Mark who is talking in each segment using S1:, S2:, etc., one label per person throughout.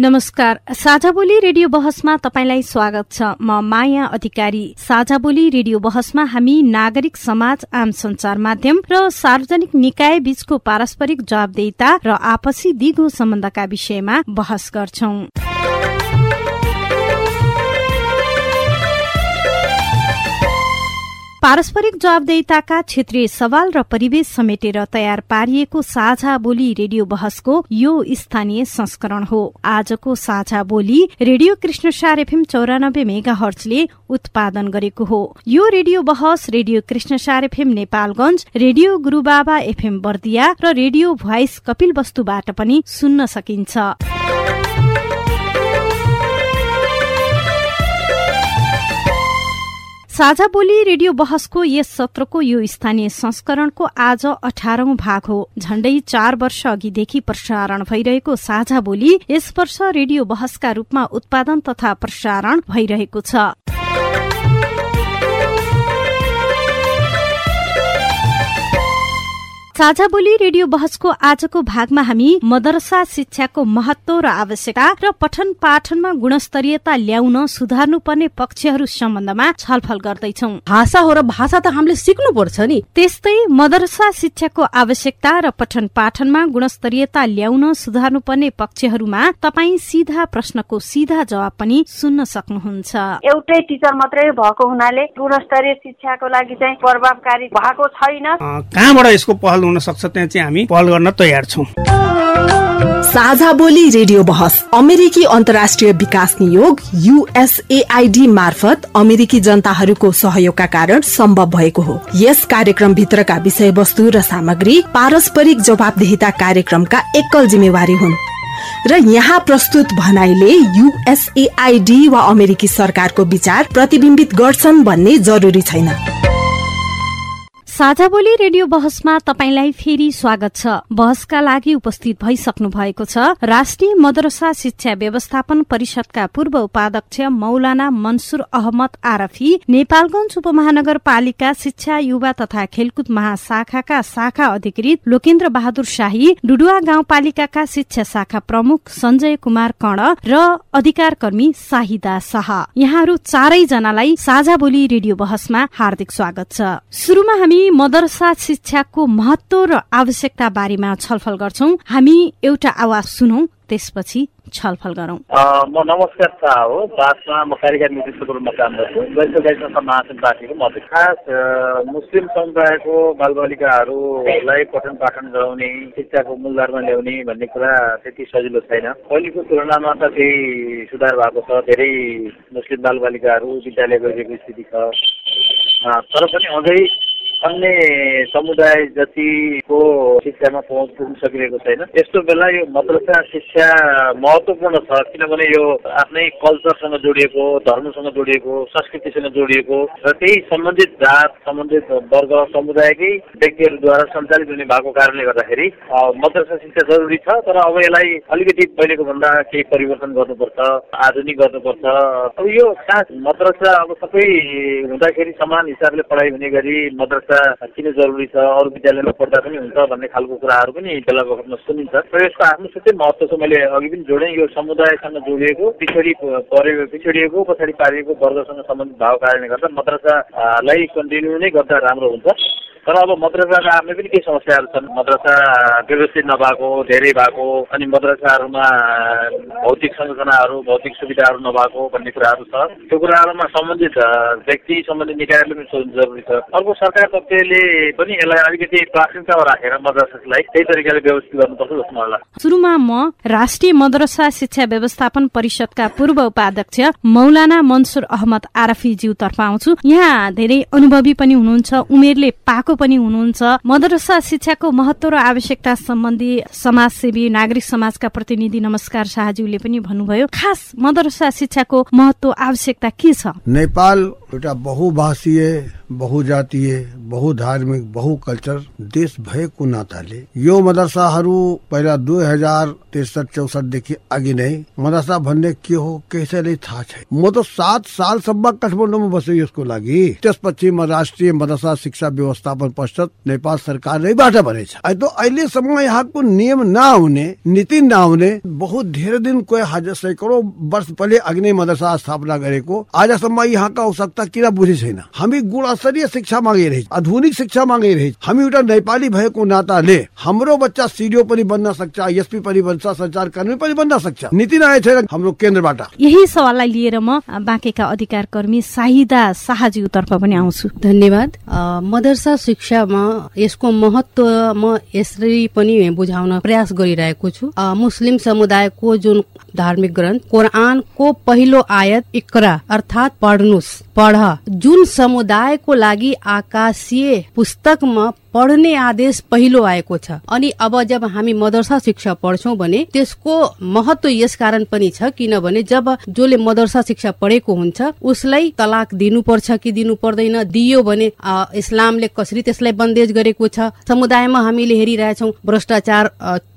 S1: नमस्कार साझा बोली रेडियो बहसमा तपाईँलाई स्वागत छ। म माया अधिकारी। साझा बोली रेडियो बहसमा हामी नागरिक समाज आम संचार माध्यम र सार्वजनिक निकाय बीचको पारस्परिक जवाबदेता र आपसी दिगो सम्बन्धका विषयमा बहस गर्छौं। पारस्परिक जवाबदेताका क्षेत्रीय सवाल र परिवेश समेटेर तयार पारिएको साझा बोली रेडियो बहसको यो स्थानीय संस्करण हो। आजको साझा बोली रेडियो कृष्णसार एफएम चौरानब्बे मेगा हर्चले उत्पादन गरेको हो। यो रेडियो बहस radio Krishnasar FM Nepalgunj radio Gurubaba FM Bardiya र रेडियो भोइस कपिल वस्तुबाट पनि सुन्न सकिन्छ। साझा बोली रेडियो बहसको यस सत्रको यो स्थानीय संस्करणको आज अठारौं भाग हो। झण्डै चार वर्ष अघिदेखि प्रसारण भइरहेको साझा बोली यस वर्ष रेडियो बहसका रूपमा उत्पादन तथा प्रसारण भइरहेको छ। साझा बोली रेडियो बहसको आजको भागमा हामी मदरसा शिक्षाको महत्व र आवश्यकता र पठन पाठनमा गुणस्तरीयता ल्याउन सुधार्नु पर्ने पक्षहरू सम्बन्धमा छलफल गर्दैछौ।
S2: भाषा हो र भाषा त हामीले सिक्नु पर्छ नि।
S1: त्यस्तै मदरसा शिक्षाको आवश्यकता र पठन पाठनमा गुणस्तरीयता ल्याउन सुधार्नु पर्ने पक्षहरूमा तपाईँ सिधा प्रश्नको सिधा जवाब पनि सुन्न सक्नुहुन्छ।
S3: एउटै टिचर मात्रै भएको हुनाले गुणस्तरीय शिक्षाको लागि चाहिँ प्रभावकारी भएको छैन।
S4: कहाँबाट यसको पहल हुन सक्छ त्यहाँ चाहिँ हामी पहल गर्न तयार छौँ।
S2: साझा बोली रेडियो बहस अमेरिकी अन्तर्राष्ट्रिय विकास नियोग युएसएआईडी मार्फत अमेरिकी जनताहरूको सहयोगका कारण सम्भव भएको हो। यस कार्यक्रम भित्रका विषयवस्तु र सामग्री पारस्परिक जवाबदेहिता कार्यक्रमका एकल जिम्मेवारी हुन्। र यहाँ प्रस्तुत भनाइले युएसएआईडी वा अमेरिकी सरकारको विचार प्रतिबिम्बित गर्छन् भन्ने जरुरी छैन।
S1: साझा बोली रेडियो बहसमा तपाईँलाई फेरि स्वागत छ। बहसका लागि उपस्थित भइसक्नु भएको छ राष्ट्रिय मदरसा शिक्षा व्यवस्थापन परिषदका पूर्व उपाध्यक्ष मौलाना मनसुर अहमद आरफी नेपालगंज उपमहानगरपालिका शिक्षा युवा तथा खेलकुद महाशाखाका शाखा अधिकृत लोकेन्द्र बहादुर शाही डुडुवा गाउँपालिकाका शिक्षा शाखा प्रमुख संजय कुमार कर्ण र अधिकार कर्मी शाहिदा शाह। यहाँहरू चारैजनालाई साझा बोली रेडियो बहसमा हार्दिक स्वागत छ। हामी मदरसा शिक्षाको महत्व र आवश्यकता बारेमा छलफल गर्छौं। हामी एउटा आवाज सुनौ त्यसपछि छलफल गरौं।
S5: म नमस्कार शाह हो। पासमा म कार्यकारी निर्देशकको रूपमा काम गर्छु। वैश्व गाई संस्था महासन पार्टीको म खास मुस्लिम समुदायको बालबालिकाहरूलाई पठन पाठन गराउने शिक्षाको मूलधारमा ल्याउने भन्ने कुरा त्यति सजिलो छैन। पहिलेको तुलनामा त केही सुधार भएको छ। धेरै मुस्लिम बालबालिकाहरू विद्यालय गइरहेको स्थिति छ। तर पनि अझै अन्य समुदाय जतिको शिक्षामा पहुँच पुग्न सकिरहेको छैन। यस्तो बेला यो मद्रसा शिक्षा महत्त्वपूर्ण छ किनभने यो आफ्नै कल्चरसँग जोडिएको धर्मसँग जोडिएको संस्कृतिसँग जोडिएको र त्यही सम्बन्धित जात सम्बन्धित वर्ग समुदायकै व्यक्तिहरूद्वारा सञ्चालित हुने भएको कारणले गर्दाखेरि मद्रसा शिक्षा जरुरी छ तर अब यसलाई अलिकति पहिलेको भन्दा केही परिवर्तन गर्नुपर्छ आधुनिक गर्नुपर्छ। अब यो खास मद्रसा अब सबै हुँदाखेरि समान हिसाबले पढाइ हुने गरी मद्रसा किन जरुरी छ। अरू विद्यालयमा पढ्दा पनि हुन्छ भन्ने खालको कुराहरू पनि बेला बखतमा सुनिन्छ। र यसको आफ्नो छुट्टै महत्त्व छ मैले अघि पनि जोडेँ। यो समुदायसँग जोडिएको पिछडी परेको पिछडिएको पछाडि पारिएको वर्गसँग सम्बन्धित भएको कारणले गर्दा मद्रसालाई कन्टिन्यू नै गर्दा राम्रो हुन्छ। तर अब मद्रसाका आफ्नै पनि केही समस्याहरू छन्। मद्रसा व्यवस्थित नभएको धेरै भएको अनि मद्रसाहरूमा भौतिक संरचनाहरू भौतिक सुविधाहरू नभएको भन्ने कुराहरू छ। त्यो कुराहरूमा सम्बन्धित व्यक्ति सम्बन्धित निकायहरूले पनि सोध्नु जरुरी छ। अर्को सरकार पक्षले पनि यसलाई अलिकति प्राथमिकतामा राखेर मद्रसालाई त्यही तरिकाले व्यवस्थित गर्नुपर्छ जस्तो मलाई लाग्छ।
S1: सुरुमा म राष्ट्रिय मद्रसा शिक्षा व्यवस्थापन परिषदका पूर्व उपाध्यक्ष मौलाना मनसुर अहमद आरफी ज्यू तर्फ आउँछु। यहाँ धेरै अनुभवी पनि हुनुहुन्छ। उमेरले पाएको पनि हुनुहुन्छ। मदरसा शिक्षाको महत्व र आवश्यकता सम्बन्धी समाजसेवी नागरिक समाजका प्रतिनिधि नमस्कार शाहज्यूले पनि भन्नुभयो। खास मदरसा शिक्षाको महत्व आवश्यकता के छ?
S6: नेपाल एउटा बहुभाषीय बहुजातीय बहुधार्मिक बहुकल्चर देश भएको नाताले यो मदरसाहरू पहिला दुई हजार त्रिसठ चौसठदेखि अघि नै मदरसा भन्ने के हो कसैलाई थाहा छैन। म त सात सालसम्म काठमाडौँमा बसेँ यसको लागि। त्यसपछि म राष्ट्रिय मदरसा शिक्षा व्यवस्थापन पश्चात नेपाल सरकार नैबाट भनेछ तो अहिलेसम्म यहाँको नियम नहुने नीति नहुने बहुत धेरै दिन कोही हजार सैकडौँ वर्ष पहिले अघि नै मदरसा स्थापना गरेको आजसम्म यहाँका आवश्यकता किन बुझे छैन? हामी गुणस्तरीय शिक्षा मागिरहेछ आधुनिक शिक्षा मागिरहेछ हामी एउटा नेपाली भएको नाताले हाम्रो बच्चा सिडिओ पनि बन्न सक्छ एसपी पनि बन्छ संचार कर्मी पनि बन्न सक्छ। नीति नआएको छैन हाम्रो केन्द्रबाट।
S1: यही सवाललाई लिएर म बाँकेका अधिकार कर्मी साहिदा शाहज्यूतर्फ पनि आउँछु।
S7: धन्यवाद। मदरसा शिक्षामा यसको महत्व म यसरी पनि बुझाउन प्रयास गरिरहेको छु। मुस्लिम समुदायको जुन धार्मिक ग्रन्थ कोरआनको पहिलो आयत इकरा अर्थात् पढ्नुस् पढ। जुन समुदायको लागि आकाशीय पुस्तकमा पढ्ने आदेश पहिलो आएको छ। अनि अब जब हामी मदरसा शिक्षा पढ्छौँ भने त्यसको महत्व यस कारण पनि छ किनभने जब जसले मदरसा शिक्षा पढेको हुन्छ उसलाई तलाक दिनुपर्छ कि दिनु पर्दैन दियो भने इस्लामले कसरी त्यसलाई बन्देज गरेको छ। समुदायमा हामीले हेरिरहेछौँ भ्रष्टाचार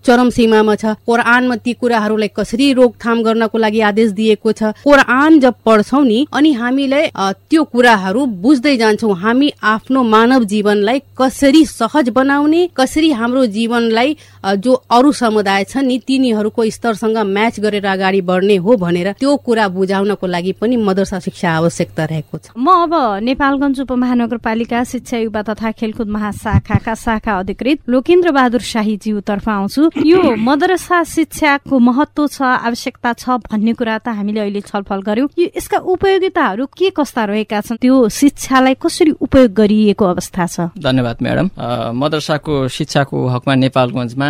S7: चरम सीमामा छ। कोरआनमा ती कुराहरूलाई कसरी रोकथाम गर्नको लागि आदेश दिएको छ। कोरआन जब पढ्छौ नि अनि हामीलाई त्यो कुराहरू बुझ्दै जान्छौ हामी आफ्नो मानव जीवनलाई कसरी सहज बनाउने कसरी हाम्रो जीवनलाई जो अरू समुदाय छ नि तिनीहरूको स्तरसँग म्याच गरेर अगाडि बढ्ने हो भनेर त्यो कुरा बुझाउनको लागि पनि मदरसा शिक्षा आवश्यकता रहेको छ।
S1: म अब नेपालगञ्ज उपमहानगरपालिका शिक्षा युवा तथा खेलकुद महाशाखाका शाखा अधिकृत लोकेन्द्र बहादुर शाहीज्यू तर्फ आउँछु। यो मदरसा शिक्षाको महत्व छ आवश्यकता छ भन्ने कुरा त हामीले अहिले छलफल गर्यौं। यो यसका उपयोगिताहरू के कस्ता रहेका छन्? त्यो शिक्षालाई कसरी उपयोग गरिएको अवस्था छ?
S8: धन्यवाद म्याडम। मदरसाको शिक्षाको हकमा नेपालगञ्जमा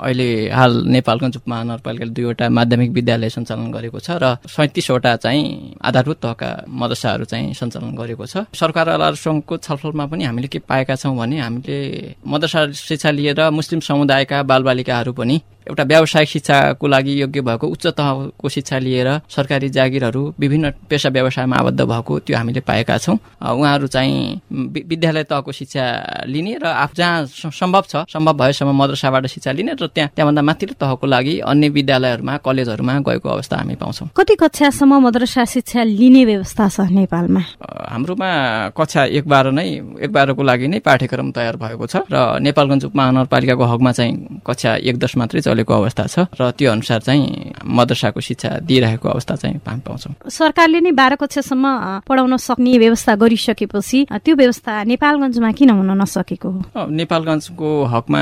S8: अहिले हाल नेपालगञ्ज उपमहानगरपालिकाले दुईवटा माध्यमिक विद्यालय सञ्चालन गरेको छ र सैतिसवटा चाहिँ आधारभूत तहका मदरसाहरू चाहिँ सञ्चालन गरेको छ। सरकारसँगको छलफलमा पनि हामीले के पाएका छौँ भने हामीले मदरसा शिक्षा लिएर मुस्लिम समुदायका बालबालिकाहरू पनि एउटा व्यावसायिक शिक्षाको लागि योग्य भएको उच्च तहको शिक्षा लिएर सरकारी जागिरहरू विभिन्न पेसा व्यवसायमा आबद्ध भएको त्यो हामीले पाएका छौँ। उहाँहरू चाहिँ विद्यालय तहको शिक्षा लिने र आफू जहाँ सम्भव छ सम्भव भएसम्म मद्रसाबाट शिक्षा लिने र त्यहाँ त्यहाँभन्दा माथिल्लो तहको लागि अन्य विद्यालयहरूमा कलेजहरूमा गएको अवस्था हामी पाउँछौँ।
S1: कति कक्षासम्म मद्रसा शिक्षा लिने व्यवस्था छ नेपालमा?
S8: हाम्रोमा कक्षा एक बाह्र नै एक बाह्रको लागि नै पाठ्यक्रम तयार भएको छ र नेपालगञ्ज उपमहानगरपालिकाको हकमा चाहिँ कक्षा एक दस मात्रै चलेको अवस्था छ र त्यो अनुसार चाहिँ मदरसाको शिक्षा दिइरहेको अवस्था चाहिँ हामी पाउँछौँ।
S1: सरकारले नै बाह्र कक्षासम्म पढाउन सक्ने व्यवस्था गरिसकेपछि त्यो व्यवस्था नेपालगञ्जमा किन हुन नसकेको
S8: हो? नेपालगञ्जको हकमा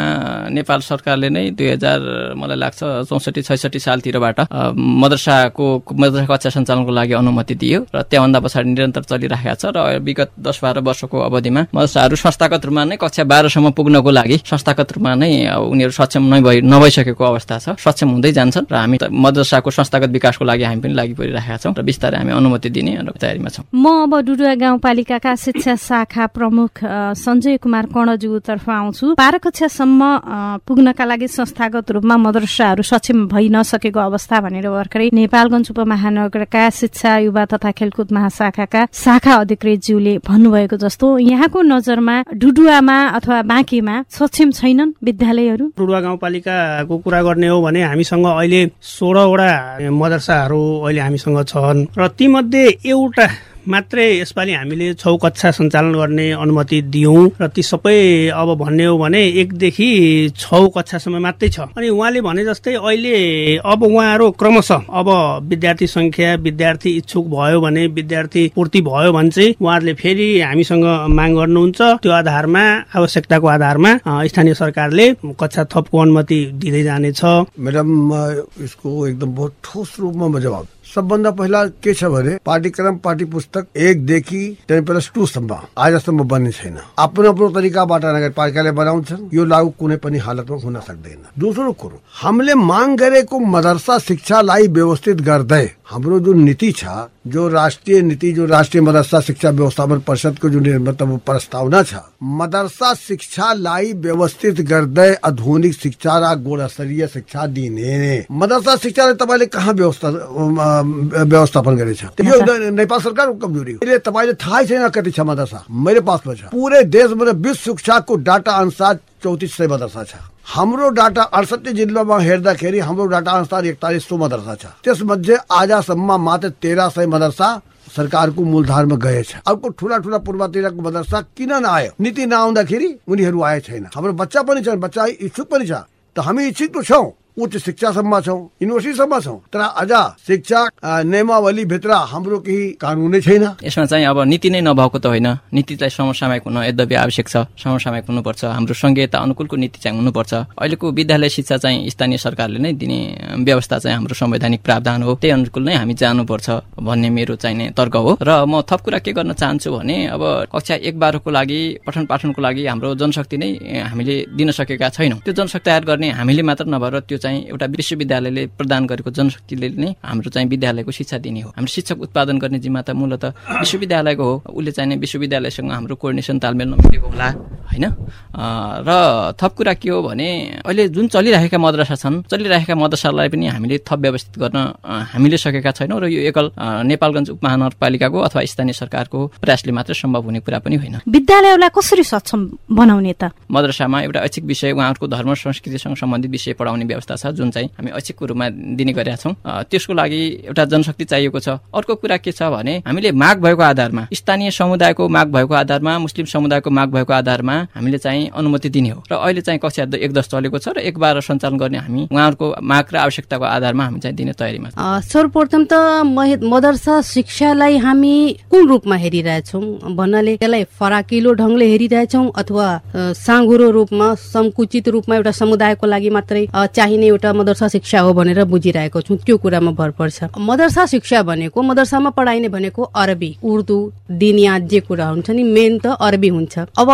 S8: नेपाल सरकारले नै दुई हजार मलाई लाग्छ चौसठी छैसठी सालतिरबाट मदरसाको मदरसा कक्षा सञ्चालनको लागि अनुमति दियो र त्यहाँभन्दा पछाडि निरन्तर चलिरहेको छ र विगत दस बाह्र वर्षको अवधिमा मदरसाहरू संस्थागत रूपमा नै कक्षा बाह्रसम्म पुग्नको लागि संस्थागत रूपमा नै उनीहरू सक्षम नै नभइसकेको भएको अवस्था छ। सक्षम हुँदै जान्छन् र हामी मद्रसाको संस्थागत विकासको लागि हामी पनि लागि परिरहेका छौँ र बिस्तारै हामी अनुमति दिने तयारीमा छौँ।
S1: म अब डुडुवा गाउँपालिकाका शिक्षा शाखा प्रमुख सञ्जय कुमार कर्णज्यूतर्फ आउँछु। बाह्र कक्षासम्म पुग्नका लागि संस्थागत रूपमा मद्रसाहरू सक्षम भइ नसकेको अवस्था भनेर भर्खरै नेपालगञ्ज उपमहानगरका शिक्षा युवा तथा खेलकुद महाशाखाका शाखा अधिकृतज्यूले भन्नुभएको जस्तो यहाँको नजरमा डुडुवामा अथवा बाँकीमा सक्षम छैनन् विद्यालयहरू?
S4: डुडुवा गाउँपालिकाको कुरा गर्ने हो भने हामीसँग अहिले सोह्रवटा मदरसाहरू अहिले हामीसँग छन् र तीमध्ये एउटा मात्रै यसपालि हामीले छौ कक्षा सञ्चालन गर्ने अनुमति दियौँ र ती सबै अब भन्ने हो भने एकदेखि छौ कक्षासम्म मात्रै छ। अनि उहाँले भने जस्तै अहिले अब उहाँहरू क्रमशः अब विद्यार्थी संख्या विद्यार्थी इच्छुक भयो भने विद्यार्थी पूर्ति भयो भने चाहिँ उहाँहरूले फेरि हामीसँग माग गर्नुहुन्छ। त्यो आधारमा आवश्यकताको आधारमा स्थानीय सरकारले कक्षा थपको अनुमति दिँदै जानेछ।
S6: म्याडम यसको एकदम बहुत ठोस रूपमा जवाब सबभन्दा पहिला के छ भने पाठ्यक्रम पाठ्य पुस्तक एकदेखि टेन प्लस टूसम्म आजसम्म बन्ने छैन। आफ्नो आफ्नो तरिकाबाट नगरपालिकाले बनाउँछन्। यो लागू कुनै पनि हालतमा हुन सक्दैन। दोस्रो कुरो हामीले माग गरेको मदरसा शिक्षालाई व्यवस्थित गर्दै हाम्रो जुन नीति छ जो राष्ट्रिय नीति जो राष्ट्रिय मदरसा शिक्षा व्यवस्थापन परिषद को जो मतलब प्रस्तावना छ मदरसा शिक्षालाई व्यवस्थित गर्दै आधुनिक शिक्षा र गुणस्तरीय शिक्षा दिने। मदरसा शिक्षालाई तपाईँले कहाँ व्यवस्था व्यवस्थापन गरेछ यो नेपाल सरकारको कमजोरी। हो तपाईँले थाहै छैन कति छ मदरसा। मेरो पासमा छ पुरै देशमा विश्व शिक्षाको डाटा अनुसार चौतिस सय मदरसा छ। हाम्रो डाटा अडसठी जिल्लामा हेर्दाखेरि हाम्रो डाटा अनुसार एकतालिस सौ मदरसा छ। त्यसमध्ये आजसम्म मात्र तेह्र सय मदरसा सरकारको मूलधारमा गएछ। अर्को ठुला ठुला पूर्वतिरको मदरसा किन नआयो? नीति नआउँदाखेरि उनीहरू आए छैन। हाम्रो बच्चा पनि छन् बच्चा इच्छुक पनि छ। त हामी इच्छुक त छौँ। उच्च शिक्षासम्म छौँ युनिभर्सिटीसम्म छौँ। तर अझ शिक्षा नियमावलीभित्र हाम्रो केही कानुनै छैन।
S8: यसमा चाहिँ अब नीति नै नभएको त होइन। नीतिलाई समसामयिक हुन यद्यपि आवश्यक छ समसामयिक हुनुपर्छ। हाम्रो संघीयता अनुकूलको नीति चाहिँ हुनुपर्छ। अहिलेको विद्यालय शिक्षा चाहिँ स्थानीय सरकारले नै दिने व्यवस्था चाहिँ हाम्रो संवैधानिक प्रावधान हो। त्यही अनुकूल नै हामी जानुपर्छ भन्ने मेरो चाहिने तर्क हो। र म थप कुरा के गर्न चाहन्छु भने अब कक्षा एक बाह्रको लागि पठन पाठनको लागि हाम्रो जनशक्ति नै हामीले दिन सकेका छैनौँ। त्यो जनशक्ति तयार गर्ने हामीले मात्र नभएर त्यो चाहिँ एउटा विश्वविद्यालयले प्रदान गरेको जनशक्तिले नै हाम्रो चाहिँ विद्यालयको शिक्षा दिने हो। हाम्रो शिक्षक उत्पादन गर्ने जिम्मा त मूलत विश्वविद्यालयको हो। उसले चाहिँ विश्वविद्यालयसँग हाम्रो कोर्डिनेसन तालमेल नमिलेको होला होइन? र थप कुरा के हो भने अहिले जुन चलिरहेका मद्रसा छन् चलिरहेका मद्रसालाई पनि हामीले थप व्यवस्थित गर्न हामीले सकेका छैनौँ र यो एकल नेपालगञ्ज उपमहानगरपालिकाको अथवा स्थानीय सरकारको प्रयासले मात्र सम्भव हुने कुरा पनि होइन।
S1: विद्यालयलाई कसरी सक्षम बनाउने त?
S8: मद्रसामा एउटा ऐच्छिक विषय उहाँहरूको धर्म संस्कृतिसँग सम्बन्धित विषय पढाउने व्यवस्था छ जुन चाहिँ हामी ऐच्छिकको रूपमा दिने गरेका छौँ। त्यसको लागि एउटा जनशक्ति चाहिएको छ। अर्को कुरा के छ भने हामीले माग भएको आधारमा स्थानीय समुदायको माग भएको आधारमा मुस्लिम समुदायको माग भएको आधारमा हामीले चाहिँ अनुमति दिने हो। र अहिले चाहिँ कक्षा एक दस चलेको छ र एक बाह्र सञ्चालन गर्ने हामी उहाँहरूको माग र आवश्यकताको आधारमा हामी चाहिँ दिने तयारीमा
S7: सर्वप्रथम त मदरसा शिक्षालाई हामी कुन रूपमा हेरिरहेछौँ भन्नाले त्यसलाई फराकिलो ढङ्गले हेरिरहेछौँ अथवा साँगुरो रूपमा संकुचित रूपमा एउटा समुदायको लागि मात्रै चाहिने एउटा मदरसा शिक्षा हो भनेर बुझिरहेको छु। त्यो कुरामा भर पर्छ। मदरसा शिक्षा भनेको मदरसामा पढाइने भनेको अरबी उर्दू दिनिया जे कुरा हुन्छ नि मेन त अरबी हुन्छ। अब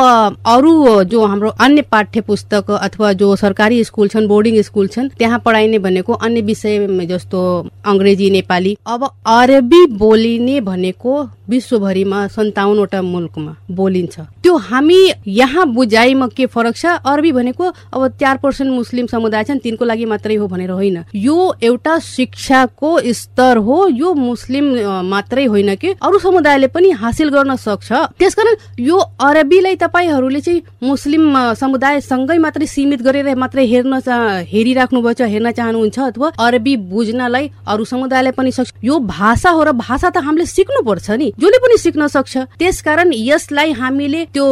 S7: अरू जो हाम्रो अन्य पाठ्य पुस्तक अथवा जो सरकारी स्कुल छन् बोर्डिङ स्कुल छन् त्यहाँ पढाइने भनेको अन्य विषय जस्तो अङ्ग्रेजी नेपाली। अब अरबी बोलिने भनेको विश्वभरिमा सन्ताउन्नवटा मुलुकमा बोलिन्छ। त्यो हामी यहाँ बुझाइमा के फरक छ? अरबी भनेको अब चार पर्सेन्ट मुस्लिम समुदाय छन् तिनको लागि मात्रै हो भनेर होइन। यो एउटा शिक्षाको स्तर हो यो मुस्लिम मात्रै होइन कि अरू समुदायले पनि हासिल गर्न सक्छ। त्यसकारण यो अरबीलाई तपाईँहरूले चाहिँ मुस्लिम समुदायसँगै मात्रै सीमित गरेर मात्रै हेर्न हेरिराख्नु भएको छ हेर्न चाहनुहुन्छ अथवा अरबी बुझ्नलाई अरू समुदायलाई पनि सक्छ। यो भाषा हो र भाषा त हामीले सिक्नु पर्छ नि। जसले पनि सिक्न सक्छ। त्यसकारण यसलाई हामीले त्यो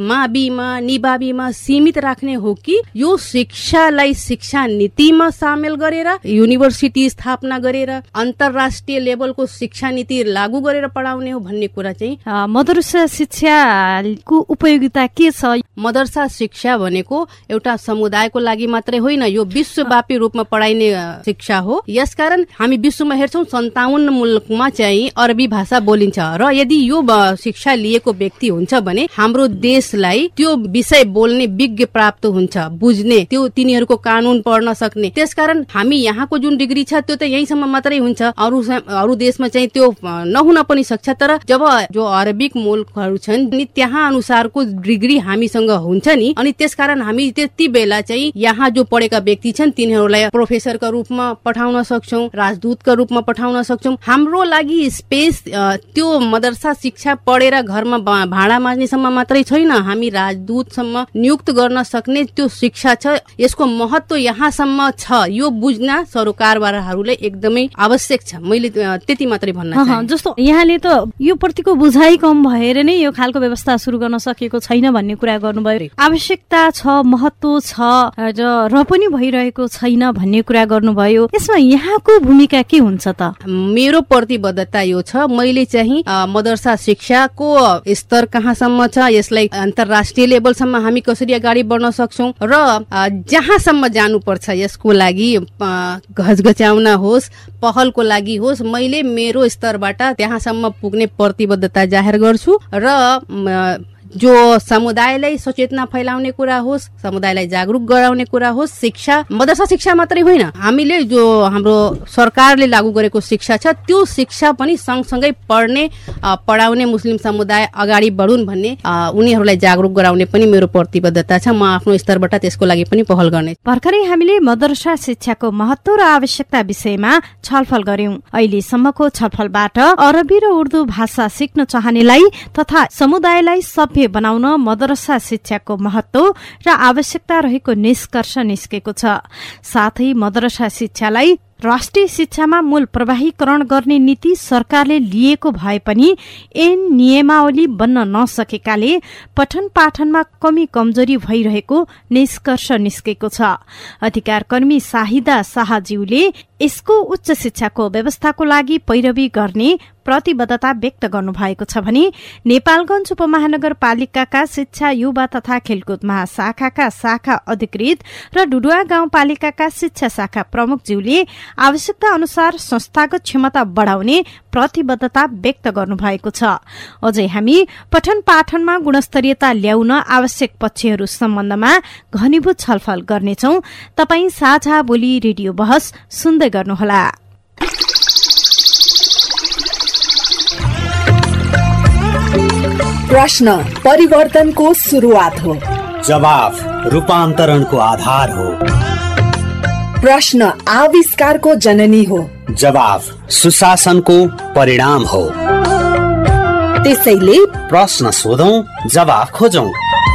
S7: माविमा निबाबीमा सीमित राख्ने हो कि यो शिक्षालाई शिक्षा नीतिमा सामेल गरेर युनिभर्सिटी स्थापना गरेर अन्तर्राष्ट्रिय लेभलको शिक्षा नीति लागू गरेर पढाउने हो भन्ने कुरा चाहिँ
S1: मदरसा शिक्षाको उपयोगिता के छ?
S7: मदरसा शिक्षा भनेको एउटा समुदायको लागि मात्रै होइन यो विश्वव्यापी रूपमा पढाइने शिक्षा हो। यसकारण हामी विश्वमा हेर्छौँ सन्ताउन्न मुलुकमा चाहिँ अरबी भाषा बोलिन्छ। र यदि यो शिक्षा लिएको व्यक्ति हुन्छ भने हाम्रो देशलाई त्यो विषय बोल्ने विज्ञ प्राप्त हुन्छ बुझ्ने त्यो तिनीहरूको कानून पढ्न सक्ने। त्यसकारण हामी यहाँको जुन डिग्री छ त्यो त यहीँसम्म मात्रै हुन्छ। अरू अरू देशमा चाहिँ त्यो नहुन पनि सक्छ। तर जब जो अरबिक मुलुकहरू छन् नि त्यहाँ अनुसारको डिग्री हामीसँग हुन्छ नि अनि त्यसकारण हामी त्यति बेला चाहिँ यहाँ जो पढेका व्यक्ति छन् तिनीहरूलाई प्रोफेसरका रूपमा पठाउन सक्छौँ राजदूतका रूपमा पठाउन सक्छौँ। हाम्रो लागि स्पेस त्यो मदरसा शिक्षा पढेर घरमा भाँडा माझ्नेसम्म मात्रै छैन। हामी राजदूतसम्म नियुक्त गर्न सक्ने त्यो शिक्षा छ यसको महत्व यहाँसम्म छ। यो बुझ्न सरोकारवालाहरूले एकदमै आवश्यक छ। मैले त्यति मात्रै भन्न
S1: जस्तो यहाँले त यो प्रतिको बुझाइ कम भएर नै यो खालको व्यवस्था सुरु गर्न सकेको छैन भन्ने कुरा गर्नुभयो। आवश्यकता छ महत्व छ र पनि भइरहेको छैन भन्ने कुरा गर्नुभयो। यसमा यहाँको भूमिका के हुन्छ त?
S7: मेरो प्रतिबद्धता यो छ। मैले चाहिँ मदरसा शिक्षाको स्तर कहाँसम्म छ यसलाई अन्तर्राष्ट्रिय लेभलसम्म हामी कसरी अगाडि बढ्न सक्छौ र जहाँसम्म जानुपर्छ यसको लागि घचघच्याउन होस् पहलको लागि होस् मैले मेरो स्तरबाट त्यहाँसम्म पुग्ने प्रतिबद्धता जाहेर गर्छु र जो समुदायलाई सचेतना फैलाउने कुरा होस् समुदायलाई जागरुक गराउने कुरा होस् शिक्षा मदरसा शिक्षा मात्रै होइन। हामीले जो हाम्रो सरकारले लागू गरेको शिक्षा छ त्यो शिक्षा पनि सँगसँगै पढ्ने पढाउने मुस्लिम समुदाय अगाडि बढुन् भन्ने उनीहरूलाई जागरुक गराउने पनि मेरो प्रतिबद्धता छ। म आफ्नो स्तरबाट त्यसको लागि पनि पहल गर्ने
S1: भर्खरै हामीले मदरसा शिक्षाको महत्व र आवश्यकता विषयमा छलफल गर्यौं अहिलेसम्मको छलफलबाट अरबी र उर्दू भाषा सिक्न चाहनेलाई तथा समुदायलाई सभ्य बनाउन मदरसा शिक्षाको महत्व र आवश्यकता रहेको निष्कर्ष निस्केको छ। साथै मदरसा शिक्षालाई राष्ट्रिय शिक्षामा मूल प्रवाहीकरण गर्ने नीति सरकारले लिएको भए पनि ऐन नियमावली बन्न नसकेकाले पठन पाठनमा कमी कमजोरी भइरहेको निष्कर्ष निस्केको छ। अधिकार कर्मी शाहिदा शाहज्यूले यसको उच्च शिक्षाको व्यवस्थाको लागि पैरवी गर्ने प्रतिबद्धता व्यक्त गर्नु भएको छ भने नेपालगंज उपमहानगरपालिकाका शिक्षा युवा तथा खेलकुद महाशाखाका शाखा अधिकृत र डुडुवा गाउँपालिकाका शिक्षा शाखा प्रमुखज्यूले आवश्यकता अनुसार संस्थागत क्षमता बढ़ाउने प्रतिबद्धता व्यक्त गर्नु भएको छ। अझै हामी पठन पाठनमा गुणस्तरीयता ल्याउन आवश्यक पक्षहरू सम्बन्धमा घनीभूत छलफल गर्नेछौ। तपाई साझा बोली रेडियो बहस सुन्दै गर्नुहोला।
S2: प्रश्न परिवर्तनको सुरुवात हो।
S9: जवाफ रूपान्तरणको आधार हो।
S2: प्रश्न आविष्कारको जननी हो।
S9: जवाफ सुशासनको परिणाम हो।
S2: त्यसैले
S9: प्रश्न सोधौं जवाफ खोजौं।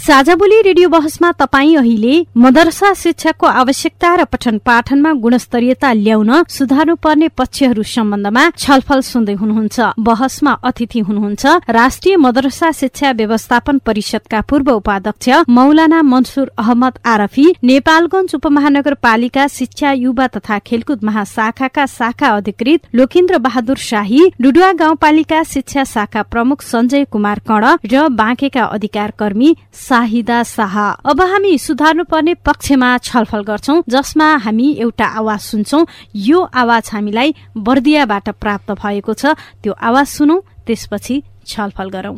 S1: साझा बोली रेडियो बहसमा तपाईँ अहिले मदरसा शिक्षाको आवश्यकता र पठन पाठनमा गुणस्तरीयता ल्याउन सुधार्नुपर्ने पक्षहरू सम्बन्धमा छलफल सुन्दै हुनुहुन्छ। बहसमा अतिथि हुनुहुन्छ राष्ट्रिय मदरसा शिक्षा व्यवस्थापन परिषदका पूर्व उपाध्यक्ष मौलाना मनसुर अहमद आरफी नेपालगंज उपमहानगरपालिका शिक्षा युवा तथा खेलकुद महाशाखाका शाखा अधिकृत लोकेन्द्र बहादुर शाही डुडुवा गाउँपालिका शिक्षा शाखा प्रमुख सञ्जय कुमार कर्ण र बाँकेका अधिकार कर्मी शाहिदा शाह। अब हामी सुधार्नुपर्ने पक्षमा छलफल गर्छौ जसमा हामी एउटा आवाज सुन्छौ। यो आवाज हामीलाई बर्दियाबाट प्राप्त भएको छ। त्यो आवाज सुनौ त्यसपछि छलफल गरौं।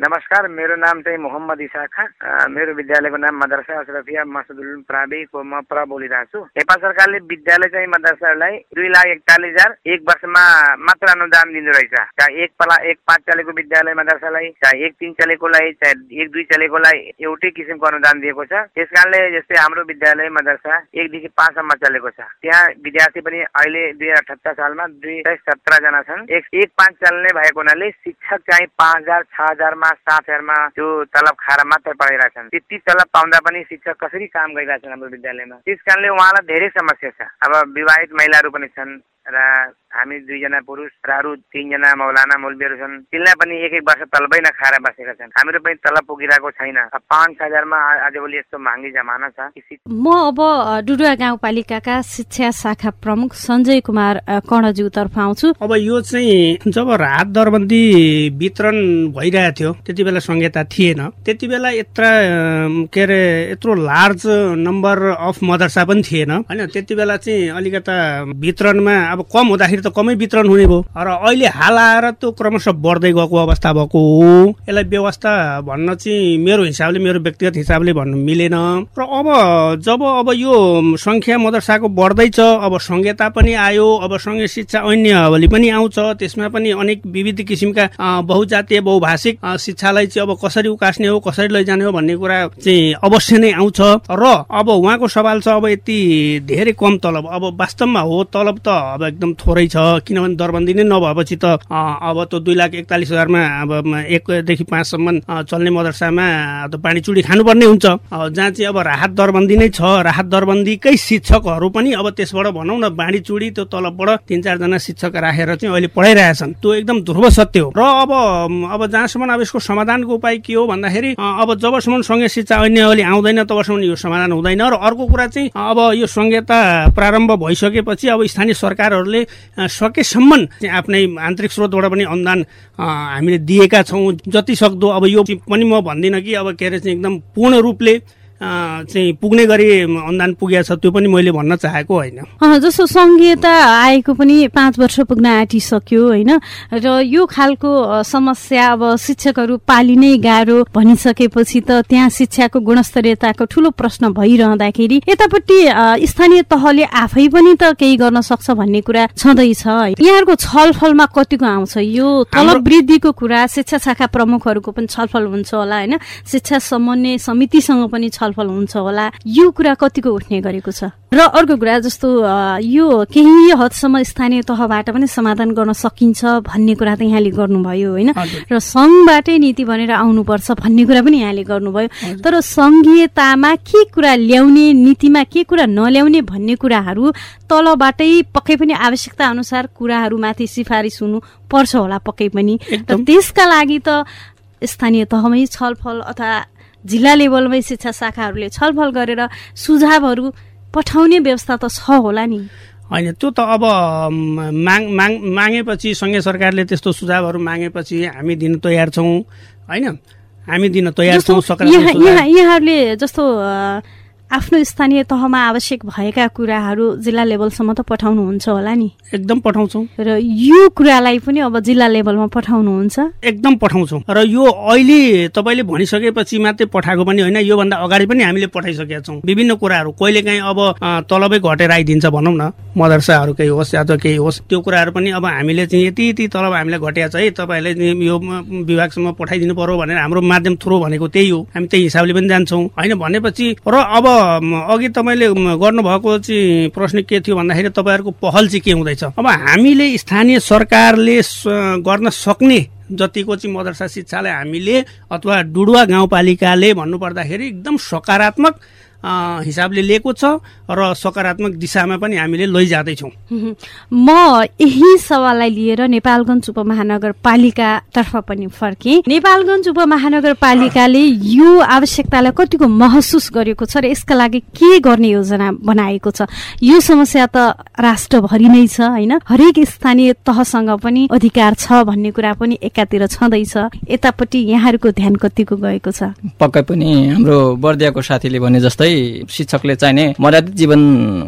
S10: नमस्कार मेरो नाम चाहिँ मोहम्मद इसाखा मेरो विद्यालयको नाम मदरसा अशरफिया मसदुल प्राविको म प्र बोलिरहेको छु नेपाल सरकारले विद्यालय चाहिँ मदरसालाई दुई लाख एकचालिस हजार एक वर्षमा मात्र अनुदान दिँदो रहेछ। चाहे एक पला एक पाँच चलेको विद्यालय मदरसालाई चाहे एक तिन चलेकोलाई चाहे एक दुई चलेकोलाई एउटै किसिमको अनुदान दिएको छ। त्यस जस्तै हाम्रो विद्यालय मदरसा एकदेखि पाँचसम्म चलेको छ। त्यहाँ विद्यार्थी पनि अहिले दुई हजार अठहत्तर सालमा दुई सय सत्रजना छन्। एक पाँच चल्ने भएको हुनाले शिक्षक चाहिँ पाँच हजार छ हजारमा सात हजारमा त्यो तलब खाएर मात्र पढाइरहेछन् त्यति तलब पाउँदा पनि शिक्षक कसरी काम गरिरहेछन् हाम्रो विद्यालयमा? त्यस कारणले उहाँलाई धेरै समस्या छ। अब विवाहित महिलाहरू पनि छन्। र हामी दुईजना पुरुष र अरू तिनजना मौलाना मौलवीहरू छन्। तिनलाई पनि एक एक वर्ष तलबै नखाएर बसेका छन्। हाम्रो पनि तलब पुगिरहेको छैन। पाँच हजारमा आजभोलि यस्तो महँगी जमाना छ।
S1: म अब डुडुवा गाउँपालिकाका शिक्षा शाखा प्रमुख सञ्जय कुमार कर्णज्यूतर्फ आउँछु।
S4: अब यो चाहिँ जब राहत दरबन्दी वितरण भइरहेको थियो त्यति बेला संहिता थिएन। त्यति बेला यत्र के अरे यत्रो लार्ज नम्बर अफ मदरसा पनि थिएन। होइन त्यति बेला चाहिँ अलिकता वितरणमा अब कम हुँदाखेरि त कमै वितरण हुने भयो। र अहिले हाल आएर त्यो क्रमशः बढ्दै गएको अवस्था भएको हो। यसलाई व्यवस्था भन्न चाहिँ मेरो हिसाबले मेरो व्यक्तिगत हिसाबले भन्नु मिलेन। र अब जब अब यो सङ्ख्या मदरसाको बढ्दैछ अब संहिता पनि आयो अब सङ्घीय शिक्षा ऐन्यवली पनि आउँछ त्यसमा पनि अनेक विविध किसिमका बहुजातीय बहुभाषिक शिक्षालाई चाहिँ अब कसरी उकास्ने हो कसरी लैजाने हो भन्ने कुरा चाहिँ अवश्य नै आउँछ। र अब उहाँको सवाल छ अब यति धेरै कम तलब। अब वास्तवमा हो तलब त अब एकदम थोरै छ। किनभने दरबन्दी नै नभएपछि त अब त दुई लाख एकतालिस हजारमा अब एकदेखि पाँचसम्म चल्ने मदरसामा त पानी चुडी खानुपर्ने हुन्छ। जहाँ चाहिँ अब राहत दरबन्दी नै छ राहत दरबन्दीकै शिक्षकहरू पनि अब त्यसबाट भनौँ न बाँडी चुडी त्यो तलबबाट तिन चारजना शिक्षक राखेर चाहिँ अहिले पढाइरहेछन् त्यो एकदम ध्रुव सत्य हो। र अब अब जहाँसम्म अब यसको समाधानको उपाय के हो भन्दाखेरि अब जबसम्म सँगै शिक्षा ऐन्यवली आउँदैन तबसम्म यो समाधान हुँदैन। र अर्को कुरा चाहिँ अब यो संहिता प्रारम्भ भइसकेपछि अब स्थानीय सरकारहरूले सकेसम्म आफ्नै आन्तरिक स्रोतबाट पनि अनुदान हामीले दिएका छौँ जति सक्दो अब यो पनि म भन्दिनँ कि अब के अरे चाहिँ एकदम पूर्ण रूपले चाहिँ पुग्ने गरी अनुदान पुगेको छ त्यो पनि मैले भन्न चाहेको होइन।
S1: जस्तो सङ्घीयता आएको पनि पाँच वर्ष पुग्न आँटिसक्यो होइन? र यो खालको समस्या अब शिक्षकहरू पालिनै गाह्रो भनिसकेपछि त त्यहाँ शिक्षाको गुणस्तरीयताको ठुलो प्रश्न भइरहँदाखेरि यतापट्टि स्थानीय तहले आफै पनि त केही गर्न सक्छ भन्ने कुरा छँदैछ यहाँहरूको छलफलमा कतिको आउँछ? यो तलब वृद्धिको कुरा शिक्षा शाखा प्रमुखहरूको पनि छलफल हुन्छ होला होइन? शिक्षा समन्वय समितिसँग पनि छल छलफल हुन्छ होला। यो कुरा कतिको उठ्ने गरेको छ? र अर्को कुरा जस्तो यो केही हदसम्म स्थानीय तहबाट पनि समाधान गर्न सकिन्छ भन्ने कुरा त यहाँले गर्नुभयो होइन? र सङ्घबाटै नीति भनेर आउनुपर्छ भन्ने कुरा पनि यहाँले गर्नुभयो। तर सङ्घीयतामा के कुरा ल्याउने नीतिमा के कुरा नल्याउने भन्ने कुराहरू तलबाटै पक्कै पनि आवश्यकता अनुसार कुराहरूमाथि सिफारिस हुनु पर्छ होला पक्कै पनि। त्यसका लागि त स्थानीय तहमै छलफल अथवा जिल्ला लेभलमै शिक्षा शाखाहरूले छलफल गरेर सुझावहरू पठाउने व्यवस्था त छ होला नि।
S4: होइन त्यो त अब माग माग मागेपछि सङ्घीय सरकारले त्यस्तो सुझावहरू मागेपछि हामी दिन तयार छौँ होइन? हामी दिन तयार छौँ
S1: यहाँहरूले जस्तो आफ्नो स्थानीय तहमा आवश्यक भएका कुराहरू जिल्ला लेभलसम्म त पठाउनुहुन्छ होला नि।
S4: एकदम पठाउँछौँ।
S1: र यो कुरालाई पनि अब जिल्ला लेभलमा पठाउनुहुन्छ।
S4: एकदम पठाउँछौँ। र यो अहिले तपाईँले भनिसकेपछि मात्रै पठाएको पनि होइन योभन्दा अगाडि पनि हामीले पठाइसकेका छौँ। विभिन्न कुराहरू कहिले काहीँ अब तलबै घटेर आइदिन्छ भनौँ न मदरसाहरू केही होस् या त केही होस् त्यो कुराहरू पनि अब हामीले चाहिँ यति यति तलब हामीलाई घटिया छ है तपाईँहरूले यो विभागसम्म पठाइदिनु पर्यो भनेर हाम्रो माध्यम थ्रो भनेको त्यही हो। हामी त्यही हिसाबले पनि जान्छौँ। होइन भनेपछि र अब अघि तपाईँले गर्नुभएको चाहिँ प्रश्न के थियो भन्दाखेरि तपाईँहरूको पहल चाहिँ के हुँदैछ? अब हामीले स्थानीय सरकारले गर्न सक्ने जतिको चाहिँ मदरसा शिक्षालाई हामीले अथवा डुडुवा गाउँपालिकाले भन्नुपर्दाखेरि एकदम सकारात्मक हिसाबले लिएको छ र सकारात्मक दिशामा पनि हामीले लैजाँदैछौँ।
S1: म यही सवाललाई लिएर नेपालगञ्ज उपमहानगरपालिकातर्फ पनि फर्केँ। नेपालगञ्ज उपमहानगरपालिकाले यो आवश्यकतालाई कतिको महसुस गरेको छ र यसका लागि के गर्ने योजना बनाएको छ? यो समस्या त राष्ट्रभरि नै छ होइन? हरेक स्थानीय तहसँग पनि अधिकार छ भन्ने कुरा पनि एकातिर छँदैछ। यतापट्टि यहाँहरूको ध्यान कतिको गएको छ?
S8: पक्कै पनि हाम्रो बर्दियाको साथीले भने जस्तै चाहिँ शिक्षकले चाहिने मर्यादित जीवन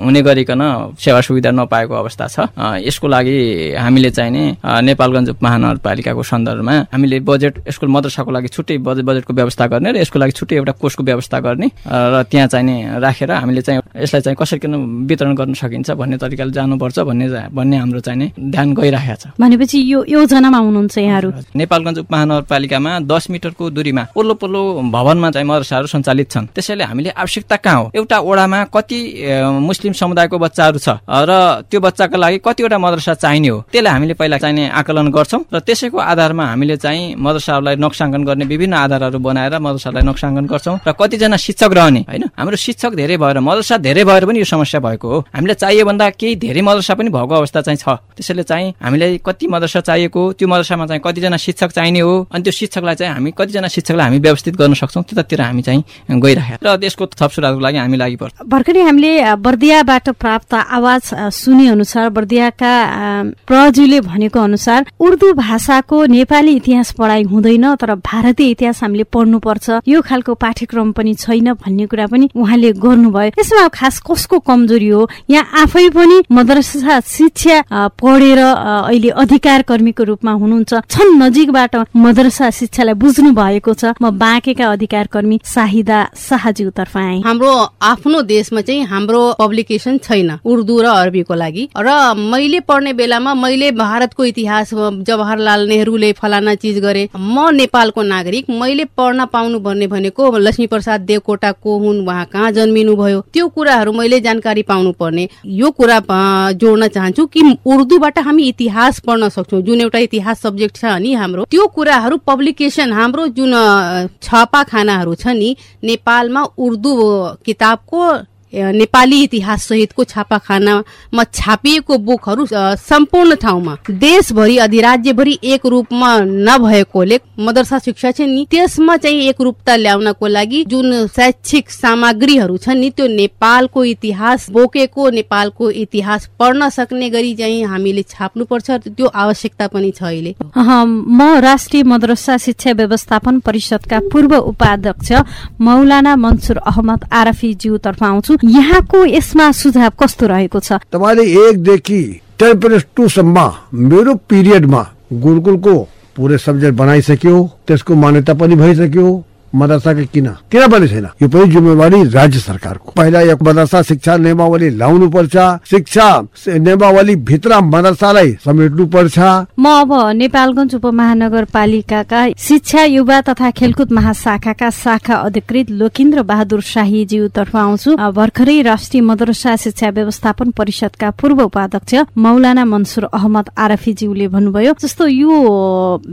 S8: हुने गरिकन सेवा सुविधा नपाएको अवस्था छ। यसको लागि हामीले चाहिने नेपालगञ्ज महानगरपालिकाको सन्दर्भमा हामीले बजेट स्कुल मद्रसाको लागि छुट्टै बजेट बजेटको व्यवस्था गर्ने र यसको लागि छुट्टै एउटा कोषको व्यवस्था गर्ने र त्यहाँ चाहिने राखेर हामीले चाहिँ यसलाई चाहिँ कसरी किन वितरण गर्न सकिन्छ भन्ने तरिकाले जानुपर्छ भन्ने भन्ने हाम्रो चाहिने ध्यान गइरहेको छ।
S1: भनेपछि यो योजनामा हुनुहुन्छ यहाँहरू?
S8: नेपालगञ्ज उपमहानगरपालिकामा दस मिटरको दूरीमा पल्लो पल्लो भवनमा चाहिँ मदरसाहरू सञ्चालित छन्। त्यसैले हामीले आवश्यकता आवश्यकता कहाँ हो? एउटा ओडामा कति मुस्लिम समुदायको बच्चाहरू छ? र त्यो बच्चाको लागि कतिवटा मद्रसा चाहिने हो? त्यसलाई हामीले पहिला चाहिने आकलन गर्छौँ र त्यसैको आधारमा हामीले चाहिँ मद्रसाहरूलाई नोक्साङ्कन गर्ने विभिन्न आधारहरू बनाएर मद्रसालाई नोक्साङ्कन गर्छौँ र कतिजना शिक्षक रहने होइन? हाम्रो शिक्षक धेरै भएर मद्रसा धेरै भएर पनि यो समस्या भएको हो। हामीलाई चाहियो भन्दा केही धेरै मद्रसा पनि भएको अवस्था चाहिँ छ। त्यसैले चाहिँ हामीलाई कति मद्रसा चाहिएको त्यो मद्रसामा चाहिँ कतिजना शिक्षक चाहिने हो अनि त्यो शिक्षकलाई चाहिँ हामी कतिजना शिक्षकलाई हामी व्यवस्थित गर्न सक्छौँ त्यतातिर हामी चाहिँ गइरहेका र त्यसको थप कुराहरूको लागि हामी लागि पर्छ।
S1: भर्खरै हामीले बर्दियाबाट प्राप्त आवाज सुने अनुसार बर्दियाका प्रजुले भनेको अनुसार उर्दू भाषाको नेपाली इतिहास पढाइ हुँदैन तर भारतीय इतिहास हामीले पढ्नुपर्छ। यो खालको पाठ्यक्रम पनि छैन भन्ने कुरा पनि उहाँले गर्नुभयो। यसमा खास कसको कमजोरी हो? यहाँ आफै पनि मद्रसा शिक्षा पढेर अहिले अधिकार कर्मीको रूपमा हुनुहुन्छ। छन् नजिकबाट मद्रसा शिक्षालाई बुझ्नु भएको छ। म बाँकेका अधिकार कर्मी साहिदा शाहज्यूतर्फ आए।
S7: हाम्रो आफ्नो देशमा चाहिँ हाम्रो पब्लिकेसन छैन उर्दू र अरबीको लागि। र मैले पढ्ने बेलामा मैले भारतको इतिहास जवाहरलाल नेहरूले फलाना चिज गरे म नेपालको नागरिक मैले पढ्न पाउनु भन्ने भनेको लक्ष्मी प्रसाद देवकोटा को हुन् उहाँ कहाँ जन्मिनु भयो त्यो कुराहरू मैले जानकारी पाउनु पर्ने यो कुरा जोड्न चाहन्छु कि उर्दूबाट हामी इतिहास पढ्न सक्छौँ जुन एउटा इतिहास सब्जेक्ट छ नि हाम्रो त्यो कुराहरू पब्लिकेसन हाम्रो जुन छापाखानाहरू छ नि नेपालमा उर्दू किताबको नेपाली इतिहास सहितको छापाखानामा छापिएको बुकहरू सम्पूर्ण ठाउँमा। देशभरि अधिराज्यभरि एक रूपमा नभएकोले मदरसा शिक्षा छ नि त्यसमा चाहिँ एक रूपता ल्याउनको लागि जुन शैक्षिक सामग्रीहरू छन् नि त्यो नेपालको इतिहास बोकेको नेपालको इतिहास पढ्न सक्ने गरी चाहिँ हामीले छाप्नुपर्छ त्यो आवश्यकता पनि छ अहिले।
S1: म राष्ट्रिय मदरसा शिक्षा व्यवस्थापन परिषदका पूर्व उपाध्यक्ष मौलाना मनसुर अहमद आरफी ज्यूतर्फ आउँछु। यहाँको यसमा सुझाव कस्तो रहेको छ?
S6: तपाईँले एकदेखि टेन प्लस टूसम्म मेरो पिरियडमा गुरुकुलको पुरै सब्जेक्ट बनाइसक्यो त्यसको मान्यता पनि भइसक्यो। मदरसा किन। किन पनि छैन यो पनि जिम्मेवारी राज्य सरकारको पहिला एक मदरसा शिक्षा नियमावली लाउनु पर्छ शिक्षा नियमावली भित्र मदरसालाई समेट्नु पर्छ
S1: म अब नेपालगञ्ज उपमहानगरपालिकाका शिक्षा युवा तथा खेलकुद महाशाखाका शाखा अधिकृत लोकेन्द्र बहादुर शाहीज्यू तर्फ आउँछु। भर्खरै राष्ट्रिय मदरसा शिक्षा व्यवस्थापन परिषदका पूर्व उपाध्यक्ष मौलाना मनसुर अहमद आरफीज्यूले भन्नुभयो जस्तो यो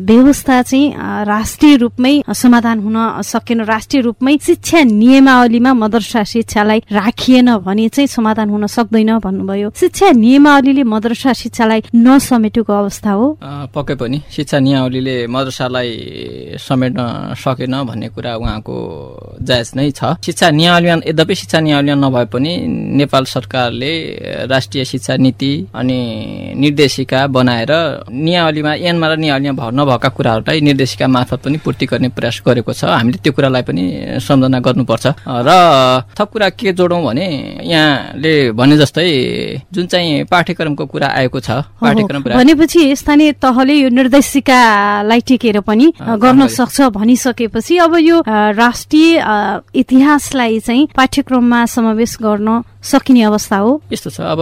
S1: व्यवस्था चाहिँ राष्ट्रिय रूपमै समाधान हुन सकेन राष्ट्रिय रूपमै शिक्षा नियमावलीमा मदरसा शिक्षालाई राखिएन भने चाहिँ समाधान हुन सक्दैन भन्नुभयो। शिक्षा नियमावलीले मदरसा शिक्षालाई नसमेटेको अवस्था हो।
S8: पक्कै पनि शिक्षा नियमावलीले मदरसालाई समेट्न सकेन भन्ने कुरा उहाँको जायज नै छ। शिक्षा नियमावलीमा यद्यपि शिक्षा नियमावलीमा नभए पनि नेपाल सरकारले राष्ट्रिय शिक्षा नीति अनि निर्देशिका बनाएर नियमावलीमा एनमा र नियमावलीमा नभएका कुराहरूलाई निर्देशिका मार्फत पनि पूर्ति गर्ने प्रयास गरेको छ। हामीले त्यो कुरालाई पनि सम्झना गर्नुपर्छ। र थप कुरा के जोडौँ भने यहाँले भने जस्तै जुन चाहिँ पाठ्यक्रमको कुरा आएको छ पाठ्यक्रम
S1: भनेपछि स्थानीय तहले यो निर्देशिकालाई टेकेर पनि गर्न सक्छ भनिसकेपछि अब यो राष्ट्रिय इतिहासलाई चाहिँ पाठ्यक्रममा समावेश गर्न सकिने अवस्था हो।
S8: यस्तो छ। अब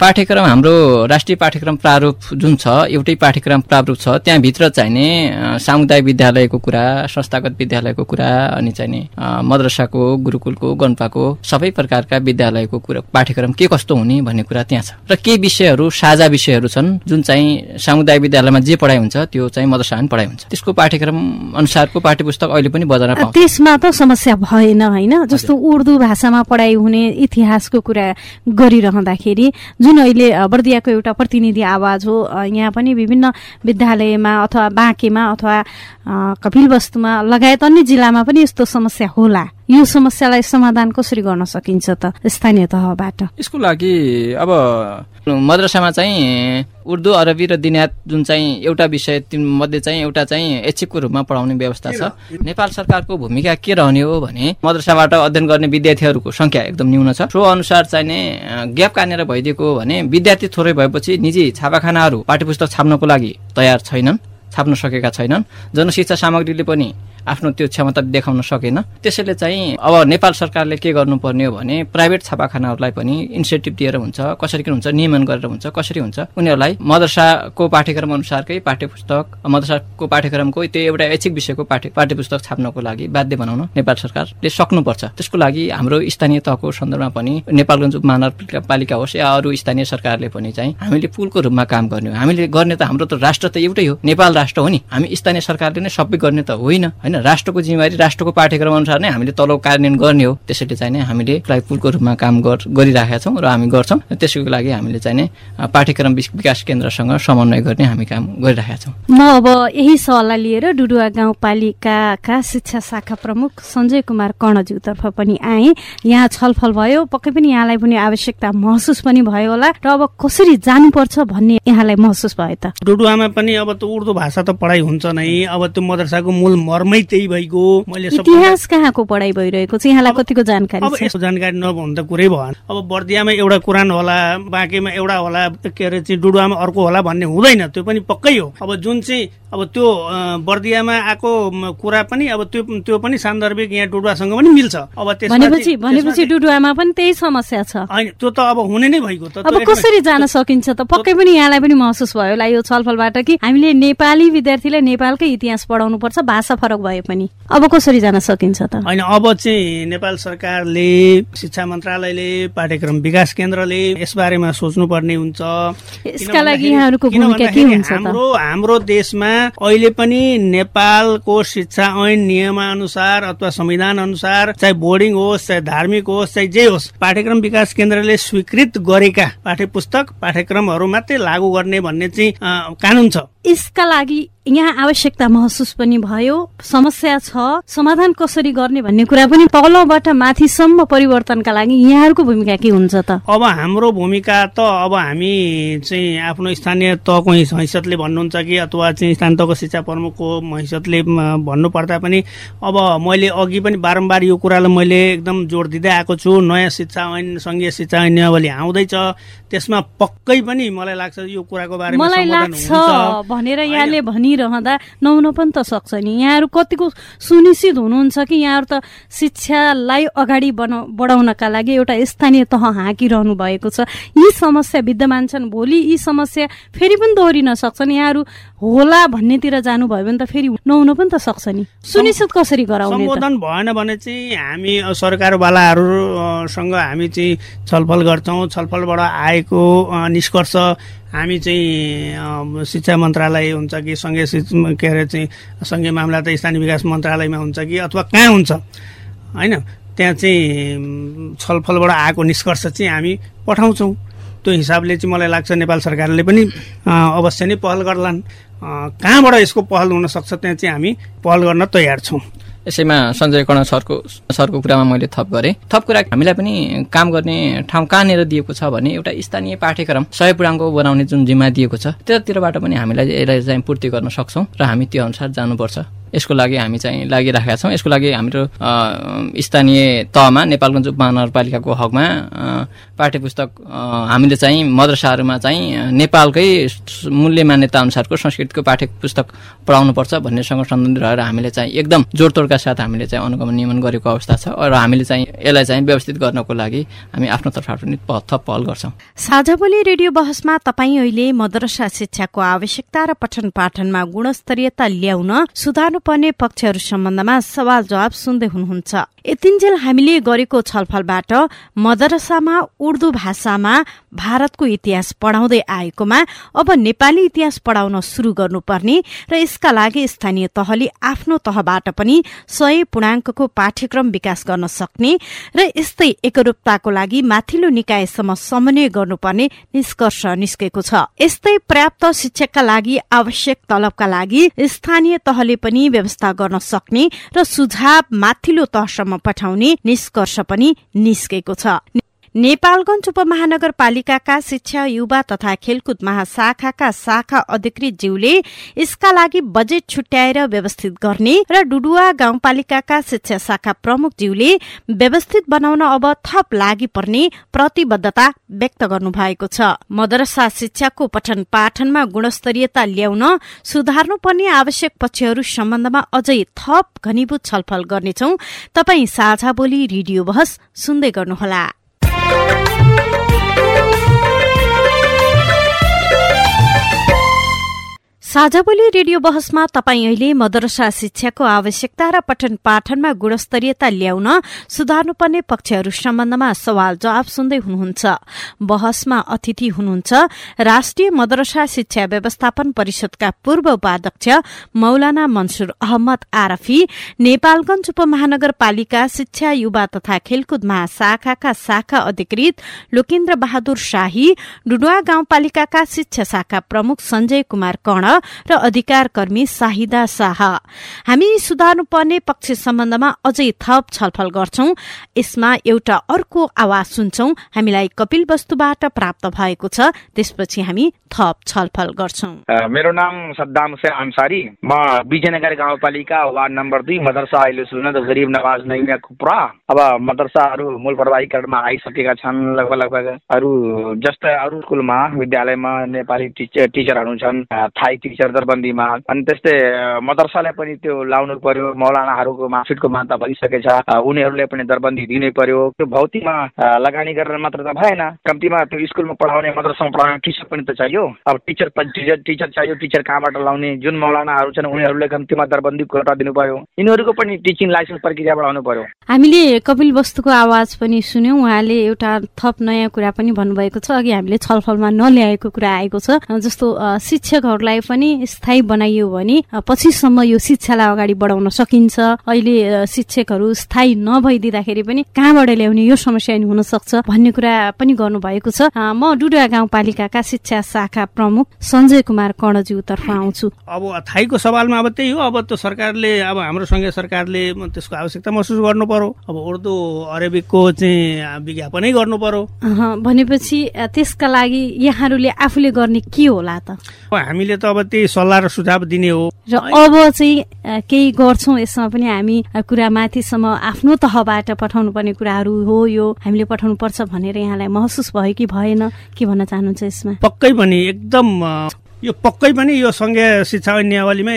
S8: पाठ्यक्रम हाम्रो राष्ट्रिय पाठ्यक्रम प्रारूप जुन छ एउटै पाठ्यक्रम प्रारूप छ त्यहाँभित्र चाहिने सामुदायिक विद्यालयको कुरा संस्थागत विद्यालयको कुरा अनि चाहिने मद्रसाको गुरुकुलको गन्पाको सबै प्रकारका विद्यालयको कुरा पाठ्यक्रम के कस्तो हुने भन्ने कुरा त्यहाँ छ। र केही विषयहरू साझा विषयहरू छन् जुन चाहिँ सामुदायिक विद्यालयमा जे पढाइ हुन्छ त्यो चाहिँ मद्रसामा पढाइ हुन्छ। त्यसको पाठ्यक्रम अनुसारको पाठ्य पुस्तक अहिले पनि बजारमा पाउँछ।
S1: त्यसमा त समस्या भएन होइन? जस्तो उर्दू भाषामा पढाइ हुने इतिहासको कुरा गरिरहँदाखेरि जुन अहिले बर्दियाको एउटा प्रतिनिधि आवाज हो यहाँ पनि विभिन्न विद्यालयमा अथवा बाँकेमा अथवा कपिल वस्तुमा लगायत अन्य जिल्लामा पनि यस्तो समस्या होला। यो समस्यालाई समाधान कसरी गर्न सकिन्छ त? स्थानीय तहबाट।
S8: यसको लागि अब मद्रसामा चाहिँ उर्दू अरबी र दिनात जुन चाहिँ एउटा विषय मध्ये चाहिँ एउटा चाहिँ ऐच्छिकको रूपमा पढाउने व्यवस्था छ। नेपाल सरकारको भूमिका के रहने हो भने मद्रसाबाट अध्ययन गर्ने विद्यार्थीहरूको संख्या एकदम न्यून छ। सो अनुसार चाहिने ग्याप कानेर भइदिएको भने विद्यार्थी थोरै भएपछि निजी छापाखानाहरू पाठ्य पुस्तक छाप्नको लागि तयार छैनन् छाप्न सकेका छैनन्। जनशिक्षा सामग्रीले पनि आफ्नो त्यो क्षमता देखाउन सकेन। त्यसैले चाहिँ अब नेपाल सरकारले के गर्नुपर्ने हो भने प्राइभेट छापाखानाहरूलाई पनि इन्सेन्टिभ दिएर हुन्छ कसरी के हुन्छ नियमन गरेर हुन्छ कसरी हुन्छ उनीहरूलाई मदरसाको पाठ्यक्रम अनुसारकै पाठ्य पुस्तक मदरसाको पाठ्यक्रमको त्यो एउटा ऐच्छिक विषयको पाठ्य पाठ्य पुस्तक छाप्नको लागि बाध्य बनाउन नेपाल सरकारले सक्नुपर्छ। त्यसको लागि हाम्रो स्थानीय तहको सन्दर्भमा पनि नेपालगञ्ज उपमहानगरपालिका होस् या अरू स्थानीय सरकारले पनि चाहिँ हामीले पुलको रूपमा काम गर्ने हो। हामीले गर्ने त हाम्रो त राष्ट्र त एउटै हो। नेपाल राष्ट्र हो नि। हामी स्थानीय सरकारले नै सबै गर्ने त होइन। होइन? होइन राष्ट्रको जिम्मेवारी राष्ट्रको पाठ्यक्रम अनुसार नै हामीले तलब कार्यान्वयन गर्ने हो। त्यसैले चाहिँ नै हामीले पुलको रूपमा काम गरिराखेका छौँ र हामी गर्छौँ। त्यसको लागि हामीले चाहिँ नै पाठ्यक्रम विकास केन्द्रसँग समन्वय गर्ने हामी काम गरिरहेका छौँ।
S1: म अब यही सल्लाह लिएर डुडुवा गाउँपालिकाका शिक्षा शाखा प्रमुख सञ्जय कुमार कर्णज्यूतर्फ पनि आए। यहाँ छलफल भयो पक्कै पनि यहाँलाई पनि आवश्यकता महसुस पनि भयो होला। र अब कसरी जानुपर्छ भन्ने यहाँलाई महसुस भयो त?
S4: डुडुवामा पनि अब त उर्दू भाषा त पढाइ हुन्छ नै। अब त्यो मदरसाको मूल मर्मै त्यही भइगयो।
S1: मैले इतिहास कहाँको पढाइ भइरहेको छ? यहाँलाई कतिको जानकारी
S4: अब यसो जानकारी नभन्दा कुरै भएन। अब बर्दियामा एउटा कुरान होला बाँकेमा एउटा होला के अरे चाहिँ डुडुवामा अर्को होला भन्ने हुँदैन। त्यो पनि पक्कै हो। अब जुन चाहिँ अब त्यो बर्दियामा आएको कुरा पनि अब त्यो त्यो पनि सान्दर्भिक यहाँ डुडुवासँग पनि मिल्छ। अब
S1: भनेपछि भनेपछि डुडुवामा पनि त्यही समस्या छ।
S4: होइन त्यो त अब हुने नै भइगयो त।
S1: अब कसरी जान सकिन्छ त? पक्कै पनि यहाँलाई पनि महसुस भयो होला यो छलफलबाट कि हामीले नेपाली विद्यार्थीलाई नेपालकै इतिहास पढाउनु पर्छ भाषा फरक भए पनि। अब कसरी जान सकिन्छ त?
S4: होइन अब चाहिँ नेपाल सरकारले शिक्षा मन्त्रालयले पाठ्यक्रम विकास केन्द्रले यसबारेमा सोच्नु पर्ने हुन्छ।
S1: यसका लागि यहाँहरूको भूमिका के हुन्छ
S4: हाम्रो हाम्रो देशमा अहिले पनि नेपालको शिक्षा ऐन नियमानुसार अथवा संविधान अनुसार चाहे बोर्डिङ होस् चाहे धार्मिक होस् चाहे जे होस् पाठ्यक्रम विकास केन्द्रले स्वीकृत गरेका पाठ्य पुस्तक पाठ्यक्रमहरू मात्रै लागू गर्ने भन्ने चाहिँ कानुन छ।
S1: यसका लागि यहाँ आवश्यकता महसुस पनि भयो। समस्या छ। समाधान कसरी गर्ने भन्ने कुरा पनि तलबाट माथिसम्म परिवर्तनका लागि यहाँहरूको भूमिका के हुन्छ त?
S4: अब हाम्रो भूमिका त अब हामी चाहिँ आफ्नो स्थानीय तहको हैसियतले भन्नुहुन्छ कि अथवा चाहिँ स्थानीय तहको शिक्षा प्रमुखको हैसियतले भन्नु पर्दा पनि अब मैले अघि पनि बारम्बार यो कुरालाई मैले एकदम जोड दिँदै आएको छु। नयाँ शिक्षा ऐन सङ्घीय शिक्षा ऐन नियमावली आउँदैछ। त्यसमा पक्कै पनि मलाई लाग्छ यो कुराको बारेमा
S1: मलाई लाग्छ भनेर यहाँले भनि रहँदा नहुन पनि त सक्छ नि। यहाँहरू कतिको सुनिश्चित हुनुहुन्छ कि यहाँहरू त शिक्षालाई अगाडि बढाउनका लागि एउटा स्थानीय तह हाँकिरहनु भएको छ। यी समस्या विद्यमान छन्। भोलि यी समस्या फेरि पनि दोहोरिन सक्छन् यहाँहरू होला भन्नेतिर जानुभयो भने त फेरि नहुन पनि त सक्छ नि। सुनिश्चित कसरी गराउने
S4: सम्बोधन भएन भने चाहिँ हामी सरकारवालाहरूसँग हामी चाहिँ छलफल गर्छौँ। छलफलबाट आएको निष्कर्ष हामी चाहिँ शिक्षा मन्त्रालय हुन्छ कि सङ्घीय के अरे चाहिँ सङ्घीय मामला त स्थानीय विकास मन्त्रालयमा हुन्छ कि अथवा कहाँ हुन्छ? होइन? त्यहाँ चाहिँ छलफलबाट आएको निष्कर्ष चाहिँ हामी पठाउँछौँ। त्यो हिसाबले चाहिँ मलाई लाग्छ नेपाल सरकारले पनि अवश्य नै पहल गर्लान्। कहाँबाट यसको पहल हुनसक्छ त्यहाँ चाहिँ हामी पहल गर्न तयार छौँ।
S8: यसैमा सञ्जय कर्ण सरको सरको कुरामा मैले थप गरेँ। थप कुरा हामीलाई पनि काम गर्ने ठाउँ कहाँनिर दिएको छ भने एउटा स्थानीय पाठ्यक्रम सय पूर्णाङ्क बनाउने जुन जिम्मा दिएको छ त्यतातिरबाट पनि हामीलाई यसलाई चाहिँ पूर्ति गर्न सक्छौँ र हामी त्यो अनुसार जानुपर्छ। यसको लागि हामी चाहिँ लागिराखेका छौँ। यसको लागि हाम्रो स्थानीय तहमा नेपालगञ्ज उपमहानगरपालिकाको हकमा पाठ्य पुस्तक हामीले चाहिँ मद्रसाहरूमा चाहिँ नेपालकै मूल्य मान्यता अनुसारको संस्कृतिको पाठ्य पुस्तक पढाउनुपर्छ भन्नेसँग सम्बन्धित रहेर हामीले चाहिँ एकदम जोडतोडका साथ हामीले चाहिँ अनुगमन नियमन गरेको अवस्था छ र हामीले चाहिँ यसलाई चाहिँ व्यवस्थित गर्नको लागि हामी आफ्नो तर्फबाट पनि थप पहल गर्छौँ।
S1: साझा बोली रेडियो बहसमा तपाईँ अहिले मद्रसा शिक्षाको आवश्यकता र पठन पाठनमा गुणस्तरीयता ल्याउन सुधार्नु पर्ने पक्षहरू सम्बन्धमा सवाल जवाब सुन्दै हुनुहुन्छ। यतिन्जेल हामीले गरेको छलफलबाट मदरसामा उर्दू भाषामा भारतको इतिहास पढाउँदै आएकोमा अब नेपाली इतिहास पढाउन शुरू गर्नुपर्ने र यसका लागि स्थानीय तहले आफ्नो तहबाट पनि सय पूर्णाङ्कको पाठ्यक्रम विकास गर्न सक्ने र यस्तै एकरूपताको लागि माथिल्लो निकायसम्म समन्वय गर्नुपर्ने निष्कर्ष निस्केको छ। यस्तै पर्याप्त शिक्षकका लागि आवश्यक तलबका लागि स्थानीय तहले पनि व्यवस्था गर्न सक्ने र सुझाव माथिल्लो तहसम्म पठाउने निष्कर्ष पनि निस्केको छ। नेपालगंज उपमहानगरपालिकाका शिक्षा युवा तथा खेलकुद महाशाखाका शाखा अधिकृत ज्यूले यसका लागि बजेट छुट्याएर व्यवस्थित गर्ने र डुडुवा गाउँपालिकाका शिक्षा शाखा प्रमुख ज्यूले व्यवस्थित बनाउन अब थप लागि पर्ने प्रतिबद्धता व्यक्त गर्नु भएको छ। मदरसा शिक्षाको पठन पाठनमा गुणस्तरीयता ल्याउन सुधार्नुपर्ने आवश्यक पक्षहरू सम्बन्धमा अझै थप घनीभूत छलफल गर्नेछौ। तपाई साझा बोली रेडियो बहस सुन्दै गर्नुहोला। साझा बोली रेडियो बहसमा तपाईँ अहिले मदरसा शिक्षाको आवश्यकता र पठन पाठनमा गुणस्तरीयता ल्याउन सुधार्नुपर्ने पक्षहरू सम्बन्धमा सवाल जवाब सुन्दै हुनुहुन्छ। बहसमा अतिथि हुनुहुन्छ राष्ट्रिय मदरसा शिक्षा व्यवस्थापन परिषदका पूर्व उपाध्यक्ष मौलाना मनसुर अहमद आरफी नेपालगंज उपमहानगरपालिका शिक्षा युवा तथा खेलकुद महाशाखाका शाखा अधिकृत लोकेन्द्र बहादुर शाही डुडुवा गाउँपालिकाका शिक्षा शाखा प्रमुख संजय कुमार कर्ण र अधिकार कर्मी साहिदा शाह। हामी सुधार्नुपर्ने पक्ष सम्बन्धमा अझै थप छलफल गर्छौं। यसमा एउटा अर्को आवाज सुन्छौं। हामीलाई कपिल वस्तुबाट प्राप्त भएको छ। त्यसपछि हामी थप छलफल गर्छौं।
S11: मेरो नाम सद्दाम हुसेन अन्सारी। म विजयनगर गाउँपालिका वार्ड नम्बर दुई मदरसा अहिले सुन्न गरिब नवाज नैमिया कुप्रा अब मदरसाहरू मूल प्रवाहीकरणमा आइसकेका छन्। लगभग लगभग अरू जस्तै अरू स्कुलमा विद्यालयमा नेपाली टिचर टिचरहरू छन्। थाई टिचर दरबन्दीमा अनि त्यस्तै मदरसालाई पनि त्यो लाउनु पर्यो मौलानाहरूको मार्कसिटको मान्यता भइसकेछ उनीहरूले पनि दरबन्दी दिनै पर्यो। त्यो भौतिकमा लगानी गरेर मात्र त भएन कम्तीमा त्यो स्कुलमा पढाउने मदरसामा पढाउने टिचर पनि त चाहियो। अब टिचर टिचर टिचर चाहियो टिचर कहाँबाट लाउने जुन मौलानाहरू छन् उनीहरूले कम्तीमा दरबन्दी कोटा दिनु पर्यो यिनीहरूको पनि टिचिङ लाइसेन्स प्रक्रिया बढाउनु पर्यो
S1: हामीले कपिल वस्तुको आवाज पनि सुन्यौँ। उहाँले एउटा थप नयाँ कुरा पनि भन्नुभएको छ। अघि हामीले छलफलमा नल्याएको कुरा आएको छ। जस्तो शिक्षकहरूलाई पनि स्थायी बनाइयो भने पछिसम्म यो शिक्षालाई अगाडि बढाउन सकिन्छ। अहिले शिक्षकहरू स्थायी नभइदिँदाखेरि पनि कहाँबाट ल्याउने यो समस्या हुन सक्छ भन्ने कुरा पनि गर्नुभएको छ। म डुडुवा गाउँपालिकाका शिक्षा शाखा प्रमुख सञ्जय कुमार कर्णज्यूतर्फ आउँछु।
S4: अब थाइको सवालमा अब त्यही हो। अब त सरकारले अब हाम्रो सँगै सरकारले त्यसको आवश्यकता महसुस गर्नु पर्यो। अब उर्दू अरेबिकको चाहिँ विज्ञापनै गर्नु पर्यो।
S1: भनेपछि त्यसका लागि यहाँहरूले आफूले गर्ने के होला त?
S4: हामीले त अब त्यही सल्लाह र सुझाव दिने हो।
S1: र अब चाहिँ केही गर्छौँ यसमा पनि हामी कुरा माथिसम्म आफ्नो तहबाट पठाउनु पर्ने कुराहरू हो यो। हामीले पठाउनु पर्छ भनेर यहाँलाई महसुस भयो कि भएन? के भन्न चाहनुहुन्छ यसमा?
S4: पक्कै पनि एकदम यो पक्कै पनि यो सङ्घीय शिक्षा नियमावलीमा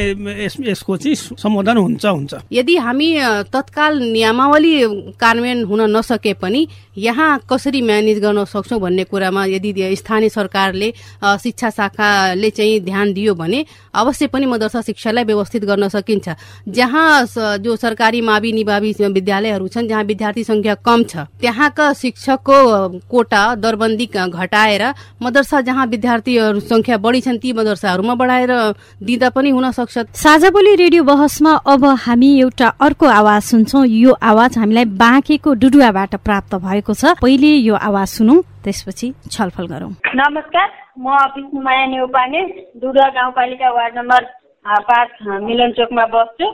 S4: यसको चाहिँ सम्बोधन हुन्छ हुन्छ।
S7: यदि हामी तत्काल नियमावली कार्यान्वयन हुन नसके पनि यहाँ कसरी म्यानेज गर्न सक्छौँ भन्ने कुरामा यदि स्थानीय सरकारले शिक्षा शाखाले चाहिँ ध्यान दियो भने अवश्य पनि मदरसा शिक्षालाई व्यवस्थित गर्न सकिन्छ। जहाँ जो सरकारी मावि निभावी विद्यालयहरू छन् जहाँ विद्यार्थी संख्या कम छ त्यहाँका शिक्षकको कोटा दरबन्दी घटाएर मदरसा जहाँ विद्यार्थीहरू संख्या बढी छन् ती मदरसाहरूमा बढाएर दिँदा पनि हुन सक्छ।
S1: साझा बोली रेडियो बहसमा अब हामी एउटा अर्को आवाज सुन्छौँ। यो आवाज हामीलाई बाँकेको डुडुवाबाट प्राप्त भएको छ। पहिले यो आवाज सुनौ त्यसपछि छलफल गरौँ।
S3: नमस्कार म विष्णुमाया नेउपाने डुडुवा गाउँपालिका वार्ड नम्बर पाँच मिलन चोकमा बस्छु।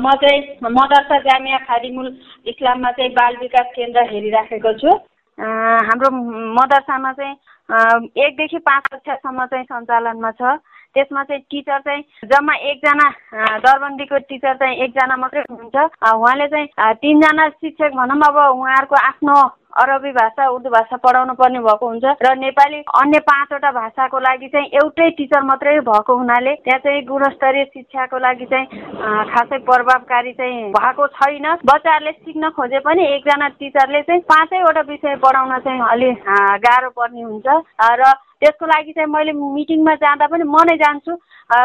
S3: म चाहिँ मदरसा जामिया खादिमुल इस्लाममा चाहिँ बाल विकास केन्द्र हेरिराखेको छु। हाम्रो मदरसामा चाहिँ एकदेखि पाँच कक्षासम्म चाहिँ सञ्चालनमा छ। त्यसमा चाहिँ टिचर चाहिँ जम्मा एकजना दरबन्दीको टिचर चाहिँ एकजना मात्रै हुनुहुन्छ। उहाँले चाहिँ तिनजना शिक्षक भनौँ अब उहाँहरूको आफ्नो अरबी भाषा उर्दू भाषा पढाउनु पर्ने भएको हुन्छ र नेपाली अन्य पाँचवटा भाषाको लागि चाहिँ एउटै टिचर मात्रै भएको हुनाले त्यहाँ चाहिँ गुणस्तरीय शिक्षाको लागि चाहिँ खासै प्रभावकारी चाहिँ भएको छैन। बच्चाहरूले सिक्न खोजे पनि एकजना टिचरले चाहिँ पाँचैवटा विषय पढाउन चाहिँ अलि गाह्रो पर्ने हुन्छ। र त्यसको लागि चाहिँ मैले मिटिङमा जाँदा पनि म नै जान्छु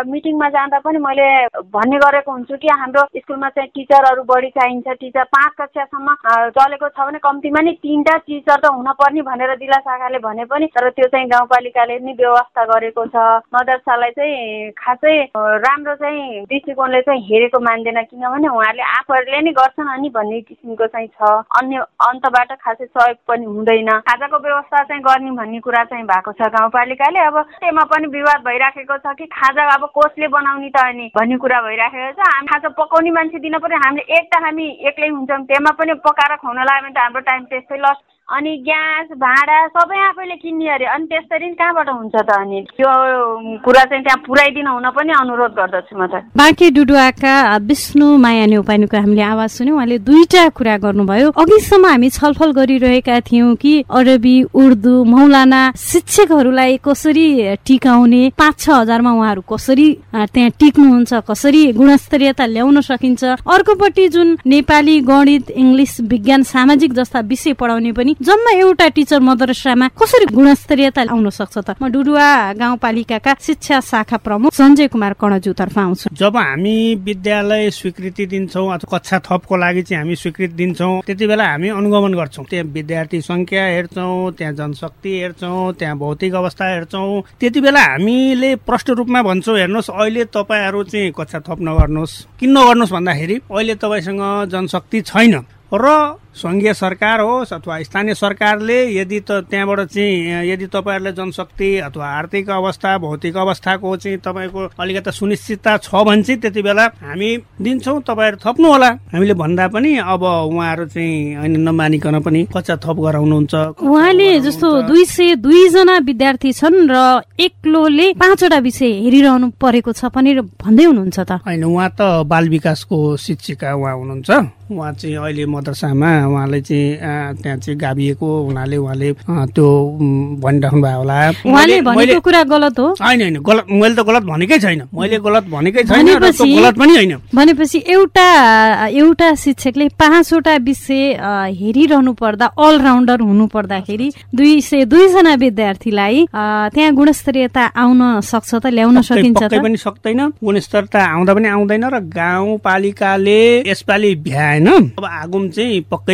S3: मिटिङमा जाँदा पनि मैले भन्ने गरेको हुन्छु कि हाम्रो स्कुलमा चाहिँ टिचरहरू बढी चाहिन्छ। टिचर पाँच कक्षासम्म चलेको छ भने कम्तीमा नि तिनवटा टिचर त हुनपर्ने भनेर जिल्ला शाखाले भने पनि तर त्यो चाहिँ गाउँपालिकाले नि व्यवस्था गरेको छ। मदरसालाई चाहिँ खासै राम्रो चाहिँ दृष्टिकोणले चाहिँ हेरेको मान्दैन किनभने उहाँहरूले आफूहरूले नै गर्छन् अनि भन्ने किसिमको चाहिँ छ। अन्य अन्तबाट खासै सहयोग पनि हुँदैन। खाजाको व्यवस्था चाहिँ गर्ने भन्ने कुरा चाहिँ भएको छ गाउँपालिकाले अब त्यसमा पनि विवाद भइराखेको छ कि खाजा अब कसले बनाउने त अनि भन्ने कुरा भइराखेको छ। हामी खाजा पकाउने मान्छे दिन पनि हामीले एक त हामी एक्लै हुन्छौँ त्यसमा पनि पकाएर खुवाउन लाग्यो भने त हाम्रो टाइम त्यसै लस। अनि ग्यास भाँडा सबै आफैले किन्ने अरे। अनि त्यसरी कहाँबाट हुन्छ त अनि? त्यो कुरा चाहिँ त्यहाँ पुऱ्याइदिनु हुन पनि अनुरोध गर्दछु म त।
S1: बाँकी डुडुवाका विष्णु माया नेउपानीको हामीले आवाज सुन्यौँ। उहाँले दुईटा कुरा गर्नुभयो। अघिसम्म हामी छलफल गरिरहेका थियौँ कि अरबी उर्दू मौलाना शिक्षकहरूलाई कसरी टिकाउने पाँच छ हजारमा उहाँहरू कसरी त्यहाँ टिक्नुहुन्छ कसरी गुणस्तरीयता ल्याउन सकिन्छ? अर्कोपट्टि जुन नेपाली गणित इङ्ग्लिस विज्ञान सामाजिक जस्ता विषय पढाउने पनि जम्मा एउटा टिचर मदरसामा कसरी गुणस्तरीयता आउन सक्छ त? म डुडुवा गाउँपालिकाका शिक्षा शाखा प्रमुख सञ्जय कुमार कणजुतर्फ आउँछु।
S4: जब हामी विद्यालय स्वीकृति दिन्छौँ अथवा कक्षा थपको लागि चाहिँ हामी स्वीकृति दिन्छौँ त्यति बेला हामी अनुगमन गर्छौँ। त्यहाँ विद्यार्थी संख्या हेर्छौँ त्यहाँ जनशक्ति हेर्छौँ त्यहाँ भौतिक अवस्था हेर्छौँ। त्यति बेला हामीले प्रष्ट रूपमा भन्छौँ हेर्नुहोस् अहिले तपाईँहरू चाहिँ कक्षा थप नगर्नुहोस् किन नगर्नुहोस्? भन्दाखेरि अहिले तपाईँसँग जनशक्ति छैन। र सङ्घीय सरकार होस् अथवा स्थानीय सरकारले यदि त त्यहाँबाट चाहिँ यदि तपाईँहरूले जनशक्ति अथवा आर्थिक अवस्था भौतिक अवस्थाको चाहिँ तपाईँको अलिकति सुनिश्चितता छ भने चाहिँ त्यति बेला हामी दिन्छौँ तपाईँहरू थप्नु होला हामीले भन्दा पनि अब उहाँहरू चाहिँ होइन नमानिकन पनि कच्चा थप गराउनुहुन्छ।
S1: उहाँले जस्तो दुई सय दुईजना विद्यार्थी छन् र एक्लोले पाँचवटा विषय हेरिरहनु परेको छ पनि भन्दै हुनुहुन्छ त।
S4: होइन उहाँ त बाल विकासको शिक्षिका उहाँ हुनुहुन्छ। उहाँ चाहिँ अहिले मदरसामा उहाँले चाहिँ त्यहाँ चाहिँ गाभिएको हुनाले उहाँले त्यो भनिराख्नु भयो होला।
S1: उहाँले भनेको कुरा गलत हो।
S4: होइन होइन गलत मैले त गलत भनेकै छैन। मैले गलत भनेकै छैन गलत पनि होइन।
S1: भनेपछि एउटा एउटा शिक्षकले पाँचवटा विषय हेरिरहनु पर्दा अलराउन्डर हुनु पर्दाखेरि दुई सय दुईजना विद्यार्थीलाई त्यहाँ गुणस्तरीयता आउन सक्छ त ल्याउन सकिन्छ
S4: पनि सक्दैन। गुणस्तरता आउँदा पनि आउँदैन र गाउँपालिकाले यसपालि भ्याएन। अब आगुम चाहिँ पक्कै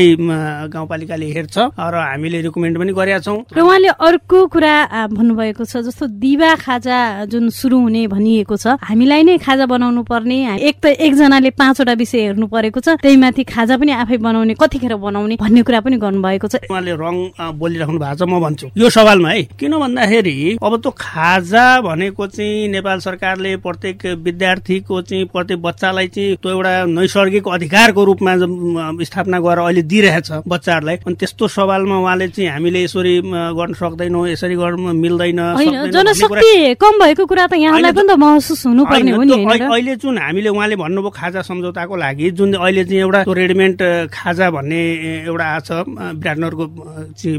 S4: गाउँपालिकाले हेर्छ र हामीले रिकमेन्ड पनि गरेका छौँ।
S1: र उहाँले अर्को कुरा भन्नुभएको छ जस्तो दिवा खाजा जुन सुरु हुने भनिएको छ हामीलाई नै खाजा बनाउनु पर्ने। एक त एकजनाले पाँचवटा विषय हेर्नु परेको छ त्यही माथि खाजा पनि आफै बनाउने कतिखेर बनाउने भन्ने कुरा पनि गर्नुभएको छ।
S4: उहाँले रङ बोलिराख्नु भएको छ म भन्छु। यो सवालमा है किन भन्दाखेरि अब त्यो खाजा भनेको चाहिँ नेपाल सरकारले प्रत्येक विद्यार्थीको चाहिँ प्रत्येक बच्चालाई चाहिँ त्यो एउटा नैसर्गिक अधिकारको रूपमा स्थापना गरेर अहिले दिइरहेछ बच्चाहरूलाई। अनि त्यस्तो सवालमा उहाँले चाहिँ हामीले यसरी गर्न सक्दैनौँ यसरी गर्न मिल्दैन
S1: जनशक्ति कम भएको कुरा त यहाँलाई पनि त महसुस हुनुपर्ने हो नि
S4: अहिले जुन हामीले उहाँले भन्नुभयो खाजा सम्झौताको लागि जुन अहिले चाहिँ एउटा रेडिमेड खाजा भन्ने एउटा आछ विराटनगरको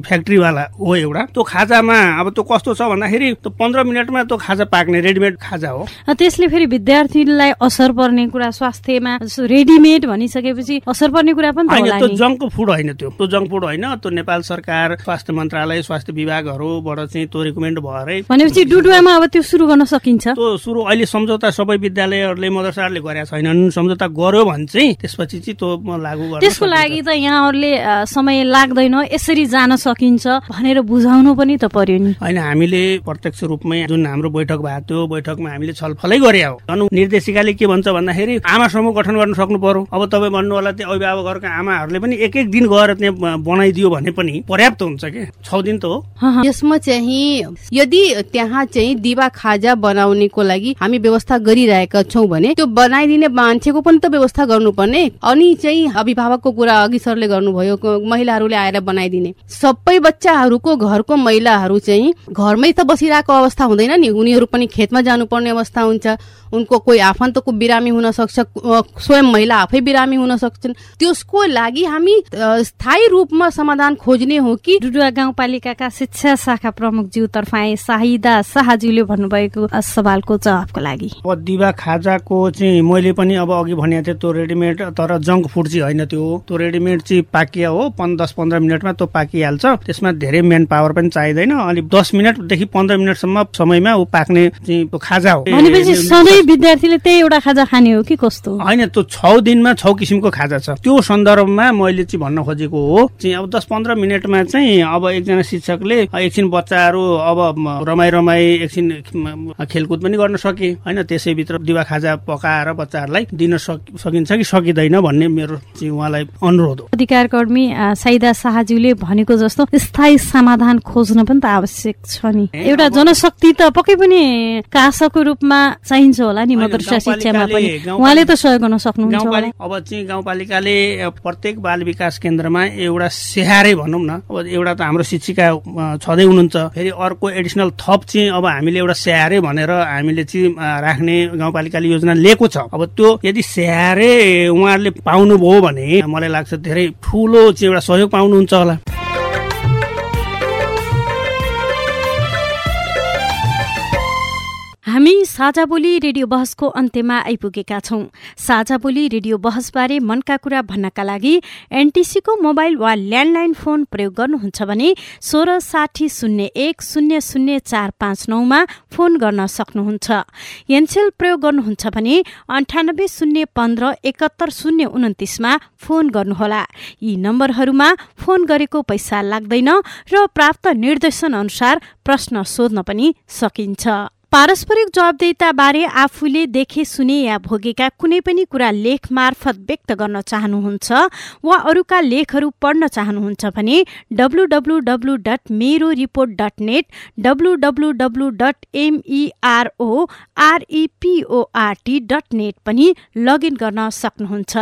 S4: फ्याक्ट्रीवाला हो एउटा। त्यो खाजामा अब त्यो कस्तो छ भन्दाखेरि त्यो पन्ध्र मिनटमा त्यो खाजा पाक्ने रेडिमेड खाजा हो।
S1: त्यसले फेरि विद्यार्थीलाई असर पर्ने कुरा स्वास्थ्यमा रेडिमेड भनिसकेपछि असर पर्ने कुरा पनि
S4: त्यो जङ्क फुड होइन त्यो। त्यो जङ्क फुड होइन त्यो नेपाल सरकार स्वास्थ्य मन्त्रालय स्वास्थ्य विभागहरूबाट चाहिँ त्यो रिकमेन्ड भएरै
S1: भनेपछि डुडुवामा अब त्यो सुरु गर्न सकिन्छ?
S4: त्यो सुरु अहिले सम्झौता सबै विद्यालयहरूले मदरसाहरूले गरेका छैनन्। सम्झौता गर्यो भने चाहिँ त्यसपछि चाहिँ त्यो लागू गर्छ
S1: त्यसको लागि त यहाँहरूले समय लाग्दैन यसरी जान सकिन्छ भनेर बुझाउनु पनि त पर्यो नि।
S4: होइन हामीले प्रत्यक्ष रूपमै जुन हाम्रो बैठक भएको थियो बैठकमा हामीले छलफलै गरे हो। निर्देशिकाले के भन्छ भन्दाखेरि आमा समूह गठन गर्न सक्नु पर्यो। अब तपाईँ भन्नु होला त्यो अभिभावकहरूका आमाहरूले पनि एक एक दिन गएर त्यहाँ बनाइदियो भने पनि पर्याप्त हुन्छ कि? छ दिन त
S7: हो। यसमा चाहिँ यदि त्यहाँ चाहिँ दिवा खाजा बनाउनेको लागि हामी व्यवस्था गरिरहेका छौँ भने त्यो बनाइदिने मान्छेको पनि त व्यवस्था गर्नुपर्ने। अनि चाहिँ अभिभावकको कुरा अघि सरले गर्नुभयो महिलाहरूले आएर बनाइदिने। सबै बच्चाहरूको घरको महिलाहरू चाहिँ घरमै त बसिरहेको अवस्था हुँदैन नि। उनीहरू पनि खेतमा जानुपर्ने अवस्था हुन्छ। उनको कोही आफन्तको बिरामी हुन सक्छ स्वयं महिला आफै बिरामी हुन सक्छन्। त्यसको लागि हामी स्थायी रूपमा समाधान खोज्ने हो कि?
S1: डुडुवा गाउँपालिकाका शिक्षा शाखा प्रमुख ज्यू तर्फाए शाहिदा शाहज्यूले भन्नुभएको सवालको जवाबको लागि।
S4: अब दिवा खाजाको चाहिँ मैले पनि अब अघि भनेको थिएँ त्यो रेडिमेड तर जङ्क फुड चाहिँ होइन त्यो। त्यो रेडिमेड चाहिँ पाकिया हो दस पन्ध्र मिनटमा त्यो पाकिहाल्छ। त्यसमा धेरै मेन पावर पनि चाहिँदैन। अनि दस मिनटदेखि पन्ध्र मिनटसम्म समयमा ऊ पाक्ने चाहिँ खाजा हो।
S1: विद्यार्थीले त्यही एउटा खाजा खाने हो कि कस्तो?
S4: होइन त्यो छ दिनमा छ किसिमको खाजा छ। त्यो सन्दर्भमा मैले चाहिँ भन्न खोजेको हो। चाहिँ अब दस पन्ध्र मिनटमा चाहिँ अब एकजना शिक्षकले एकछिन बच्चाहरू अब रमाइ रमाइ एकछिन खेलकुद पनि गर्न सके। होइन त्यसैभित्र दिवा खाजा पकाएर बच्चाहरूलाई दिन सकिन्छ कि सकिँदैन भन्ने मेरो चाहिँ उहाँलाई अनुरोध हो।
S1: अधिकार कर्मी साइदा शाहज्यूले भनेको जस्तो स्थायी समाधान खोज्न पनि त आवश्यक छ नि। एउटा जनशक्ति त पक्कै पनि कासको रूपमा चाहिन्छ होला नि मदरसा शिक्षामा पनि। उहाँले त सहयोग गर्न सक्नुहुन्छ
S4: अब चाहिँ गाउँपालिकाले प्रत्येक बाल विकास केन्द्रमा एउटा स्याहारै भनौँ न। अब एउटा त हाम्रो शिक्षिका छँदै हुनुहुन्छ। फेरि अर्को एडिसनल थप चाहिँ अब हामीले एउटा स्याहारे भनेर हामीले चाहिँ राख्ने गाउँपालिकाले योजना लिएको छ। अब त्यो यदि स्याहारे उहाँहरूले पाउनुभयो भने मलाई लाग्छ धेरै ठुलो चाहिँ एउटा सहयोग पाउनुहुन्छ होला।
S1: हामी साझा बोली रेडियो बहसको अन्त्यमा आइपुगेका छौं। साझा बोली रेडियो बहसबारे मनका कुरा भन्नका लागि एनटीसीको मोबाइल वा ल्यान्डलाइन फोन प्रयोग गर्नुहुन्छ भने सोह्र साठी शून्य एक शून्य शून्य चार पाँच नौमा फोन गर्न सक्नुहुन्छ। एनसेल प्रयोग गर्नुहुन्छ भने अन्ठानब्बे शून्य पन्ध्र एकात्तर शून्य उन्तिसमा फोन गर्नुहोला। यी नम्बरहरूमा फोन गरेको पैसा लाग्दैन र प्राप्त निर्देशन अनुसार प्रश्न सोध्न पनि सकिन्छ। पारस्परिक जवाबदेता बारे आफूले देखे सुने या भोगेका कुनै पनि कुरा लेख मार्फत व्यक्त गर्न चाहनुहुन्छ वा अरूका लेखहरू पढ्न चाहनुहुन्छ भने W dot Mero report dot net W W dot M E R O R E P O R T dot net पनि लगइन गर्न सक्नुहुन्छ।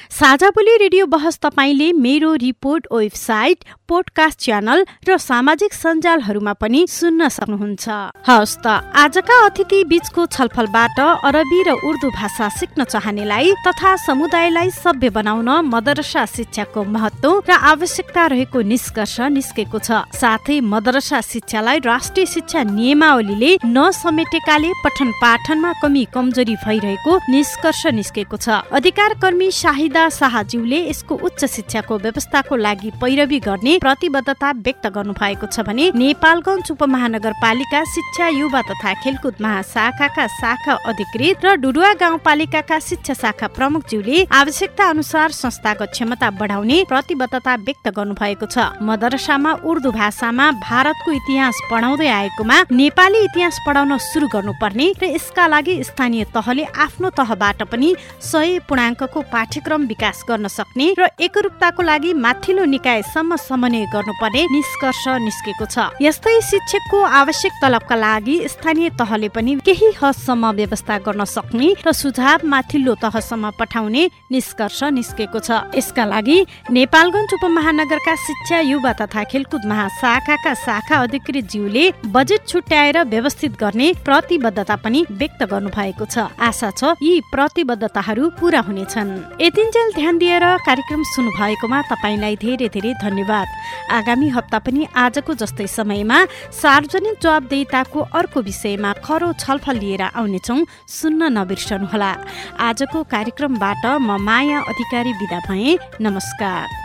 S1: साझा बोली रेडियो बहस तपाईँले मेरो रिपोर्ट वेबसाइट पोडकास्ट च्यानल र सामाजिक सञ्जालहरूमा पनि सुन्न सक्नुहुन्छ। हवस् त आजका अतिथि बीचको छलफलबाट अरबी र उर्दू भाषा सिक्न चाहनेलाई तथा समुदायलाई सभ्य बनाउन मदरसा शिक्षाको महत्व र आवश्यकता रहेको निष्कर्ष निस्केको छ। साथै मदरसा शिक्षालाई राष्ट्रिय शिक्षा नियमावलीले नसमेटेकाले पठन पाठनमा कमी कमजोरी भइरहेको निष्कर्ष निस्केको छ। अधिकार कर्मी शाहिद सुविधा शाहज्यूले यसको उच्च शिक्षाको व्यवस्थाको लागि पैरवी गर्ने प्रतिबद्धता व्यक्त गर्नु भएको छ भने नेपालगञ्ज उपमहानगरपालिका शिक्षा युवा तथा खेलकुद महाशाखाका शाखा अधिकृत र डुडुवा गाउँपालिकाका शिक्षा शाखा प्रमुखज्यूले आवश्यकता अनुसार संस्थाको क्षमता बढाउने प्रतिबद्धता व्यक्त गर्नु भएको छ। मदरसामा उर्दू भाषामा भारतको इतिहास पढाउँदै आएकोमा नेपाली इतिहास पढाउन सुरु गर्नुपर्ने र यसका लागि स्थानीय तहले आफ्नो तहबाट पनि सय पूर्णाङ्कको पाठ्यक्रम विकास गर्न सक्ने र एकरूपताको लागि माथिल्लो निकायसम्म समन्वय गर्नुपर्ने निष्कर्ष निस्केको छ। यस्तै शिक्षकको आवश्यक तलबका लागि स्थानीय तहले पनि केही हदसम्म व्यवस्था गर्न सक्ने र सुझाव माथिल्लो तहसम्म पठाउने निष्कर्ष निस्केको छ। यसका लागि नेपालगञ्ज उपमहानगरका शिक्षा युवा तथा खेलकुद महाशाखाका शाखा अधिकृत ज्यूले बजेट छुट्याएर व्यवस्थित गर्ने प्रतिबद्धता पनि व्यक्त गर्नु भएको छ। आशा छ यी प्रतिबद्धताहरू पूरा हुनेछन्। यति अन्जेल ध्यान दिएर कार्यक्रम सुन्नु भएकोमा तपाईँलाई धेरै धेरै धन्यवाद। आगामी हप्ता पनि आजको जस्तै समयमा सार्वजनिक जवाबदेताको अर्को विषयमा खरो छलफल लिएर आउनेछौ सुन्न नबिर्सनुहोला। आजको कार्यक्रमबाट म माया अधिकारी विदा भए। नमस्कार।